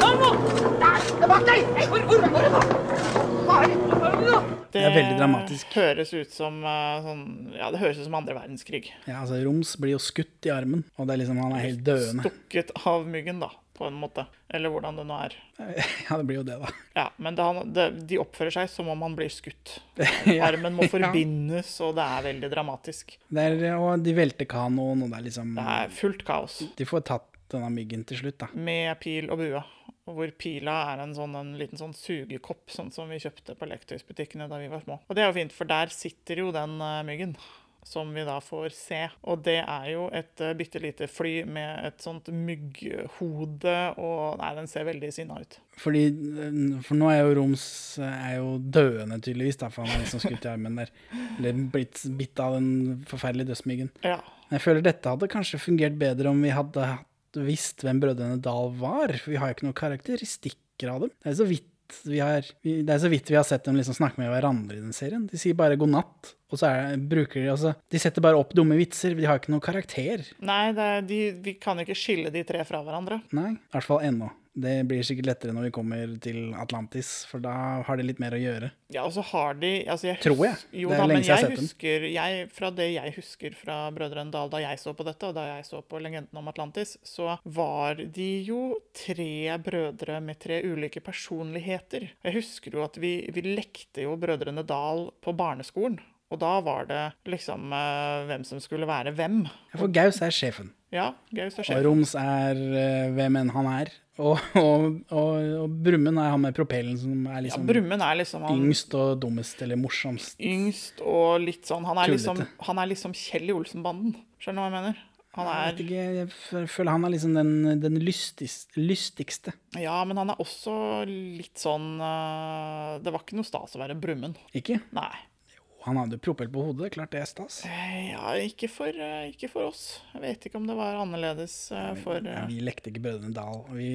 Kom nå! Der! Bak deg! Nei, Hvor, hvor, hvor, hvor? Hva er det? Hva er det nå? Det er veldig dramatisk. høres ut som eh, sånn Ja, det høres ut som andre verdenskrig. Ja, altså Roms blir jo skutt i armen, og det er liksom, han er helt døende. Stukket av myggen, da, på en måte. Eller hvordan det nå er. Ja, det blir jo det, da. Ja, men det, det, de oppfører seg som om han blir skutt. Ja, Armen må forbindes, og det er veldig dramatisk. Det er, og de velter kanoen, og det er liksom Det er fullt kaos. De får tatt denne myggen til slutt, da. Med pil og bue. Og hvor pila er en, sånn, en liten sånn sugekopp, sånn som vi kjøpte på lektøysbutikkene da vi var små. Og det er jo fint, for der sitter jo den eh, myggen. Som vi da får se. Og det er jo et uh, bitte lite fly med et sånt mygghode og Nei, den ser veldig sinna ut. Fordi, eh, for nå er jo Roms eh, er jo døende, tydeligvis, da, for han er liksom skutt i armen der. Eller blitt bitt av den forferdelige dødsmyggen. Ja. Jeg føler dette hadde kanskje fungert bedre om vi hadde hatt- visst hvem Brødrene Dal var. Vi har jo ikke noen karakteristikker av dem. Det er så vidt vi har, vi, det er så vidt vi har sett dem liksom snakke med hverandre i den serien. De sier bare god natt, og så er, bruker de altså De setter bare opp dumme vitser. De har ikke noen karakter. Nei, det er, de, vi kan ikke skille de tre fra hverandre. Nei, i hvert fall ennå. Det blir sikkert lettere når vi kommer til Atlantis, for da har det litt mer å gjøre. Ja, og så har de altså jeg Tror jeg. Jo Det er da, lenge siden jeg har sett husker jeg, Fra det jeg husker fra Brødrene Dal da jeg så på dette, og da jeg så på Legenden om Atlantis, så var de jo tre brødre med tre ulike personligheter. Jeg husker jo at vi, vi lekte jo Brødrene Dal på barneskolen. Og da var det liksom uh, hvem som skulle være hvem. For Gaus er sjefen. Ja, Gaus er Og. Roms er uh, hvem enn han er. Og, og, og, og Brumund er han med propellen som er liksom ja, er liksom han yngst og dummest, eller morsomst. yngst og litt sånn Han er liksom, han er liksom Kjell i Olsenbanden. Skjønner du hva jeg mener? Han Jeg er vet ikke, jeg føler han er liksom den, den lystis, lystigste. Ja, men han er også litt sånn uh, Det var ikke noe stas å være Brumund. Ikke? Nei. Han hadde propell på hodet, klart det er stas. Eh, Ja, ikke for, øh, ikke for oss. Jeg vet ikke om det var annerledes øh, for øh, vi lekte ikke Brødrene Dal. Vi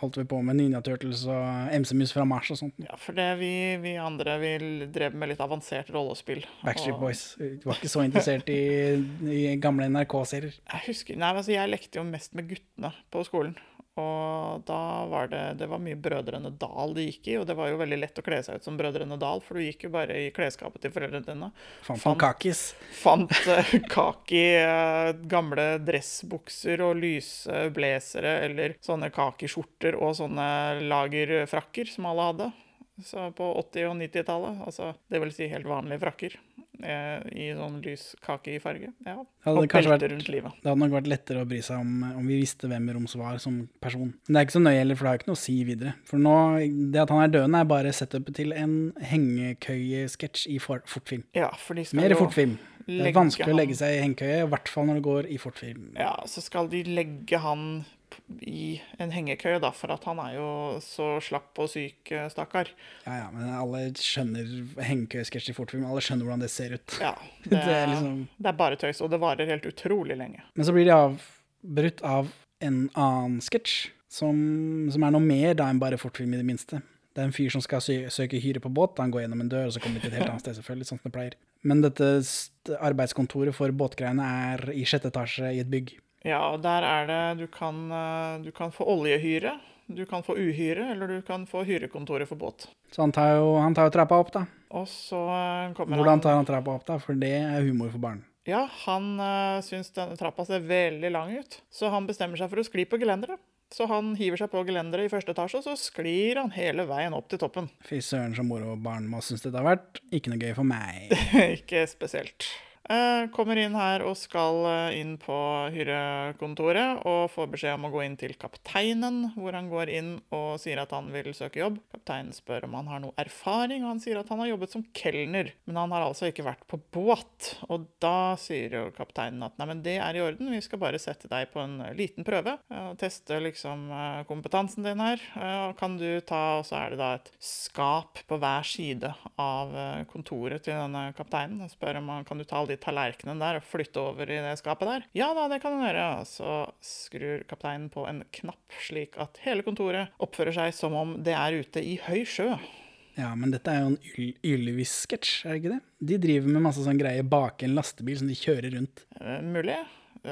holdt vi på med Ninja Turtles og MC-mus fra Mars og sånt. Ja, for det vi, vi andre vi drev med litt avansert rollespill. Backstreet Og Boys. Du var ikke så interessert i, i gamle NRK-serier. Jeg husker Nei, altså, jeg lekte jo mest med guttene på skolen. Og da var det, det var mye Brødrene Dal de gikk i, og det var jo veldig lett å kle seg ut som Brødrene Dal, for du gikk jo bare i klesskapet til foreldrene dine. Fant fant kakis. Fant eh, kaki, eh, gamle dressbukser og lyse blazere, eller sånne kakiskjorter og sånne lagerfrakker som alle hadde. Så på 80- og 90-tallet, altså det vil si helt vanlige frakker, eh, i sånn lys kakifarge. Ja. Hadde Og belte vært, rundt livet. det hadde nok vært lettere å bry seg om om vi visste hvem Roms var som person. Men det er ikke så nøye heller, for det har ikke noe å si videre. For nå, det at han er døende, er bare setupet til en hengekøyesketsj i for, fortfilm. Ja, for de skal Mer fortfilm. Det er vanskelig vanskelig å legge seg i hengekøye, i hvert fall når det går i fortfilm. Ja, så skal de legge han i en hengekøye, da, for at han er jo så slapp og syk, eh, stakkar. Ja, ja, men alle skjønner hengekøyesketsj i fortfilm. Alle skjønner hvordan det ser ut. Ja, det, det, er liksom det er bare tøys, og det varer helt utrolig lenge. Men så blir de avbrutt av en annen sketsj, som, som er noe mer da enn bare fortfilm i det minste. Det er en fyr som skal sø søke hyre på båt. Han går gjennom en dør, og så kommer de til et helt annet sted, selvfølgelig, sånn som det pleier. Men dette arbeidskontoret for båtgreiene er i sjette etasje i et bygg. Ja, og der er det Du kan, eh, du kan få oljehyre, du kan få uhyre, eller du kan få hyrekontoret for båt. Så han tar jo, han tar jo trappa opp, da. Og så eh, kommer Hvordan tar han trappa opp, da? For det er humor for barn. Ja, han uh, syns denne trappa ser veldig lang ut, så han bestemmer seg for å skli på gelenderet. Så han hiver seg på gelenderet i første etasje, og så sklir han hele veien opp til toppen. Fy søren så moro barn må synes dette har vært. Ikke noe gøy for meg. Ikke spesielt. Eh, kommer inn her og skal eh, inn på hyrekontoret og får beskjed om å gå inn til kapteinen, hvor han går inn og sier at han vil søke jobb. Kapteinen spør om han har noe erfaring, og han sier at han har jobbet som kelner, men han har altså ikke vært på båt. Og da sier jo kapteinen at nei, men det er i orden, vi skal bare sette deg på en liten prøve eh, og teste liksom eh, kompetansen din her. og Kan du ta, og så er det da et skap på hver side av eh, kontoret til denne kapteinen. Og spør om han kan du ta alle de tallerkenene der og flytte over i det skapet der. Ja da, det kan hun gjøre. Så skrur kapteinen på en knapp slik at hele kontoret oppfører seg som om det er ute i høy sjø. Ja, men dette er jo en Yl- Ylvis-sketsj, er det ikke det? De driver med masse sånn greie bak en lastebil som de kjører rundt. Eh, Mulig.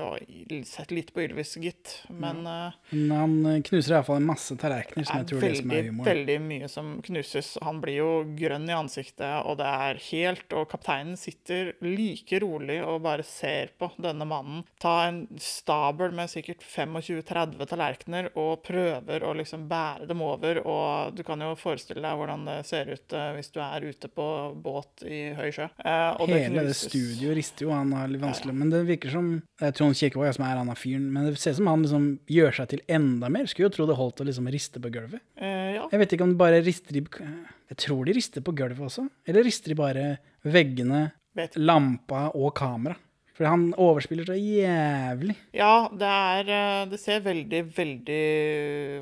Har sett litt på Ylvis, gitt. Men ja. Men han eh, knuser iallfall en masse tallerkener, som jeg tror er det som er humor. veldig mye som knuses. Han blir jo grønn i ansiktet, og det er helt Og kapteinen sitter like rolig og bare ser på denne mannen ta en stabel med sikkert 25-30 tallerkener og prøver å liksom bære dem over. Og du kan jo forestille deg hvordan det ser ut eh, hvis du er ute på båt i høy sjø. Eh, det Hele det knuses. studioet rister jo, han har litt vanskelig Men det virker som jeg er Trond Kirkevåg som er han av fyren, men det ser ut som han liksom gjør seg til enda mer. Skulle jo tro det holdt å liksom riste på gulvet. Eh, ja. Jeg vet ikke om de bare rister i Jeg tror de rister på gulvet også. Eller rister de bare veggene, lampa og kamera? For han overspiller så jævlig. Ja, det er eh, Det ser veldig, veldig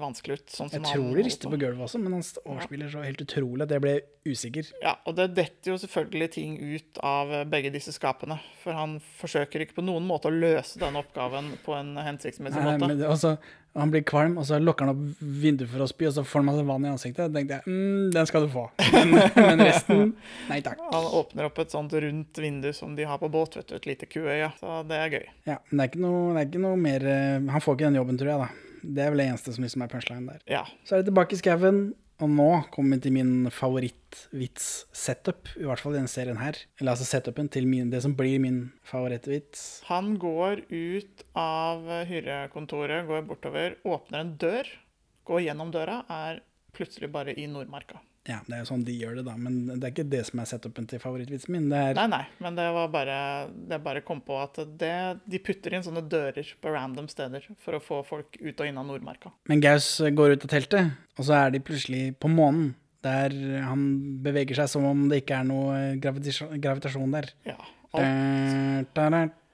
vanskelig ut. Sånn som Jeg tror de rister på. på gulvet også, men han overspiller så helt utrolig at jeg ble usikker. Ja, og det detter jo selvfølgelig ting ut av eh, begge disse skapene. For han forsøker ikke på noen måte å løse denne oppgaven på en hensiktsmessig måte. Nei, men det, også, han blir kvalm, og så lukker han opp vinduet for å spy, og så får han masse vann i ansiktet. Da tenkte jeg mm, den skal du få. Men, men resten nei takk. Han åpner opp et sånt rundt vindu som de har på båt, vet du, et lite kuøye. Så det er gøy. Ja, men det er ikke noe, det er ikke noe mer eh, Han får ikke den jobben, tror jeg, da. Det er vel det eneste som liksom er punchline der. Ja. Så er det tilbake i skauen, og nå kommer vi til min favorittvits-setup, i hvert fall i denne serien her. Eller altså setupen til min, det som blir min favorittvits. Han går ut av hyrekontoret, går bortover, åpner en dør, går gjennom døra, er plutselig bare i Nordmarka. Ja, det er jo sånn de gjør det, da, men det er ikke det som er setupen til favorittvitsen min. Det Nei, nei, men det var bare Det bare kom på at det, de putter inn sånne dører på random steder for å få folk ut og inn av Nordmarka. Men Gaus går ut av teltet, og så er de plutselig på månen. Der han beveger seg som om det ikke er noe gravitasjon, der. Ja. Da,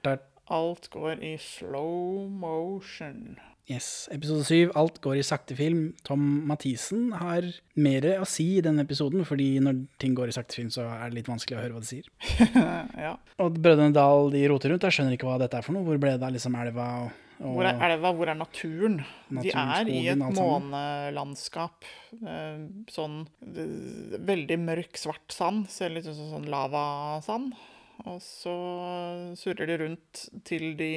da. Alt går i slow motion. Yes. Episode syv, alt går i sakte film. Tom Mathisen har mer å si i denne episoden, fordi når ting går i sakte film, så er det litt vanskelig å høre hva de sier. ja. Og Brødrene Dal de roter rundt, jeg skjønner ikke hva dette er for noe. Hvor ble det av liksom elva og, Hvor er elva, hvor er naturen? De er er i et månelandskap. Eh, Sånn eh, veldig mørk, svart sand. Ser litt ut som sånn lavasand. Og så surrer de rundt til de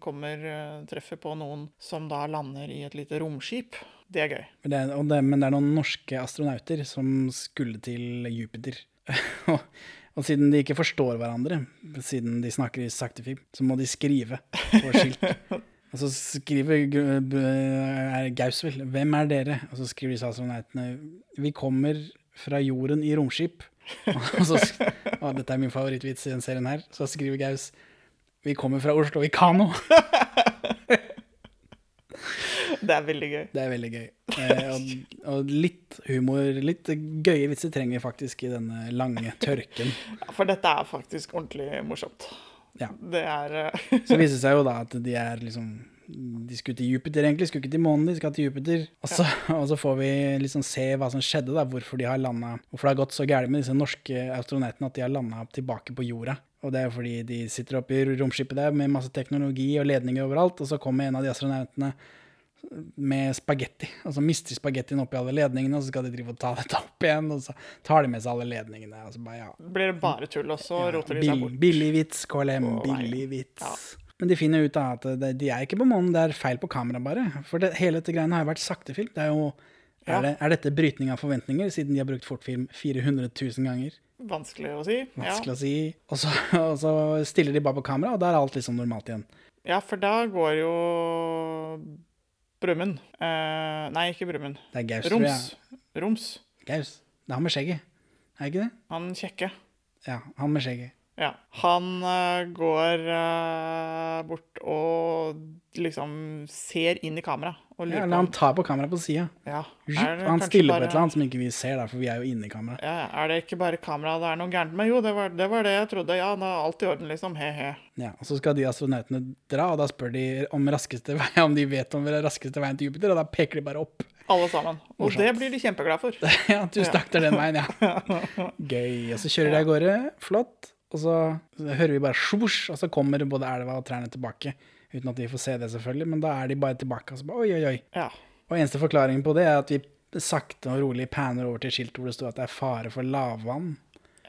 kommer, eh, treffer på noen som da lander i et lite romskip. Det er gøy. Men det, er, og det, men det er noen norske astronauter som skulle til Jupiter. og, siden de ikke forstår hverandre, siden de snakker i sakte film, så må de skrive på skilt. Og så skriver er Gaus vel 'Hvem er dere?' Og så skriver disse astronautene 'Vi kommer fra jorden i romskip'. og så, og dette er min favorittvits i den serien her. Så skriver Gaus 'Vi kommer fra Oslo i kano'. Det er veldig gøy. Det er veldig gøy. Eh, og, og litt humor, litt gøye vitser trenger vi faktisk i denne lange tørken. Ja, for dette er faktisk ordentlig morsomt. Ja. Det er eh, Så viser det seg jo da at de er liksom De skulle til Jupiter, egentlig. Skulle ikke til månen, de skal til Jupiter. Og så, og så får vi liksom se hva som skjedde, da, hvorfor de har landa Hvorfor det har gått så gærent med disse norske astronautene at de har landa tilbake på jorda. Og det er fordi de sitter oppe i romskipet der med masse teknologi og ledninger overalt, og så kommer en av de astronautene med spagetti, og så mister spagettien oppi alle ledningene, og så skal de drive og ta dette opp igjen, og så tar de med seg alle ledningene. og så bare, ja, blir det bare tull, og så roter de seg bort. billig vits, KLM, billig vits. Men de finner ut at det, de er ikke på månen, det er feil på kamera bare. For det, hele dette greiene har jo vært saktefilm. Det er jo Ja. er, det, er dette brytning av forventninger, siden de har brukt fortfilm 400 000 ganger? Vanskelig å si. Vanskelig å si. Og så, og så stiller de bare på kamera, og da er alt liksom normalt igjen. Ja. ja, for da går jo Brumund eh, Nei, ikke Brumund. Det er Gaus, tror jeg. Roms. Gaus. Det er han med skjegget. Er det ikke det? Han kjekke. Ja, han med skjegget. Ja. Han uh, går uh, bort og liksom ser inn i kamera og Ja, eller han tar på kamera på sida. ja, han stiller stiller på et eller annet som ikke vi ser, da, for vi er jo inne i kamera. Ja, er det ikke bare kamera det er noe gærent med? Jo, det var det, var det jeg trodde. Ja, det er alt i orden, liksom. He-he. Ja, og Så skal de astronautene dra, og da spør de om vei, om de vet om den raskeste veien til Jupiter, og da peker de bare opp. Alle sammen. Og Morsomt. det blir de kjempeglade for. Ja, du stakk det er den veien, ja. Gøy. Og så kjører de av gårde, flott, og så hører vi bare svosj, og så kommer både elva og trærne tilbake. Uten at vi får se det, selvfølgelig, men da er de bare tilbake. Og så bare, oi, oi, oi. Ja. Og eneste forklaringen på det er at vi sakte og rolig panner over til skilt hvor det står at det er fare for lavvann.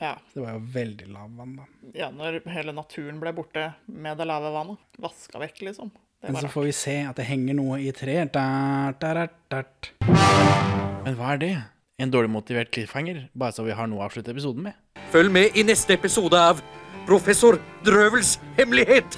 Ja. Det var jo veldig lavvann, da. ja, når hele naturen ble borte med det lave vannet. Vaska vekk, liksom. Men så får vi se at det henger noe i treet. Men hva er det? En dårlig motivert cliffhanger? Bare så vi har noe å avslutte episoden med? Følg med i neste episode av Professor Drøvels hemmelighet.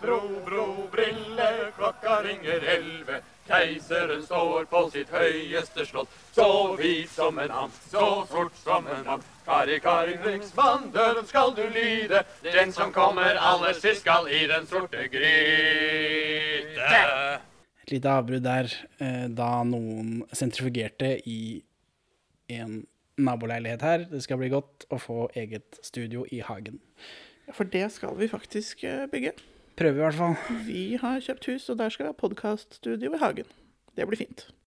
Bro, bro, brille, klokka ringer elleve. Keiseren står på sitt høyeste slott. Så hvit som en and, så sort som en and. Kari, Kari, krigsmann, døden skal du lyde. Den som kommer aller sist, skal i den sorte gryte. Et lite avbrudd der eh, da noen sentrifugerte i en naboleilighet her. Det skal bli godt å få eget studio i hagen. For det skal vi faktisk eh, bygge. Prøve i hvert fall. Vi har kjøpt hus, og der skal vi ha podkaststudio i hagen. Det blir fint.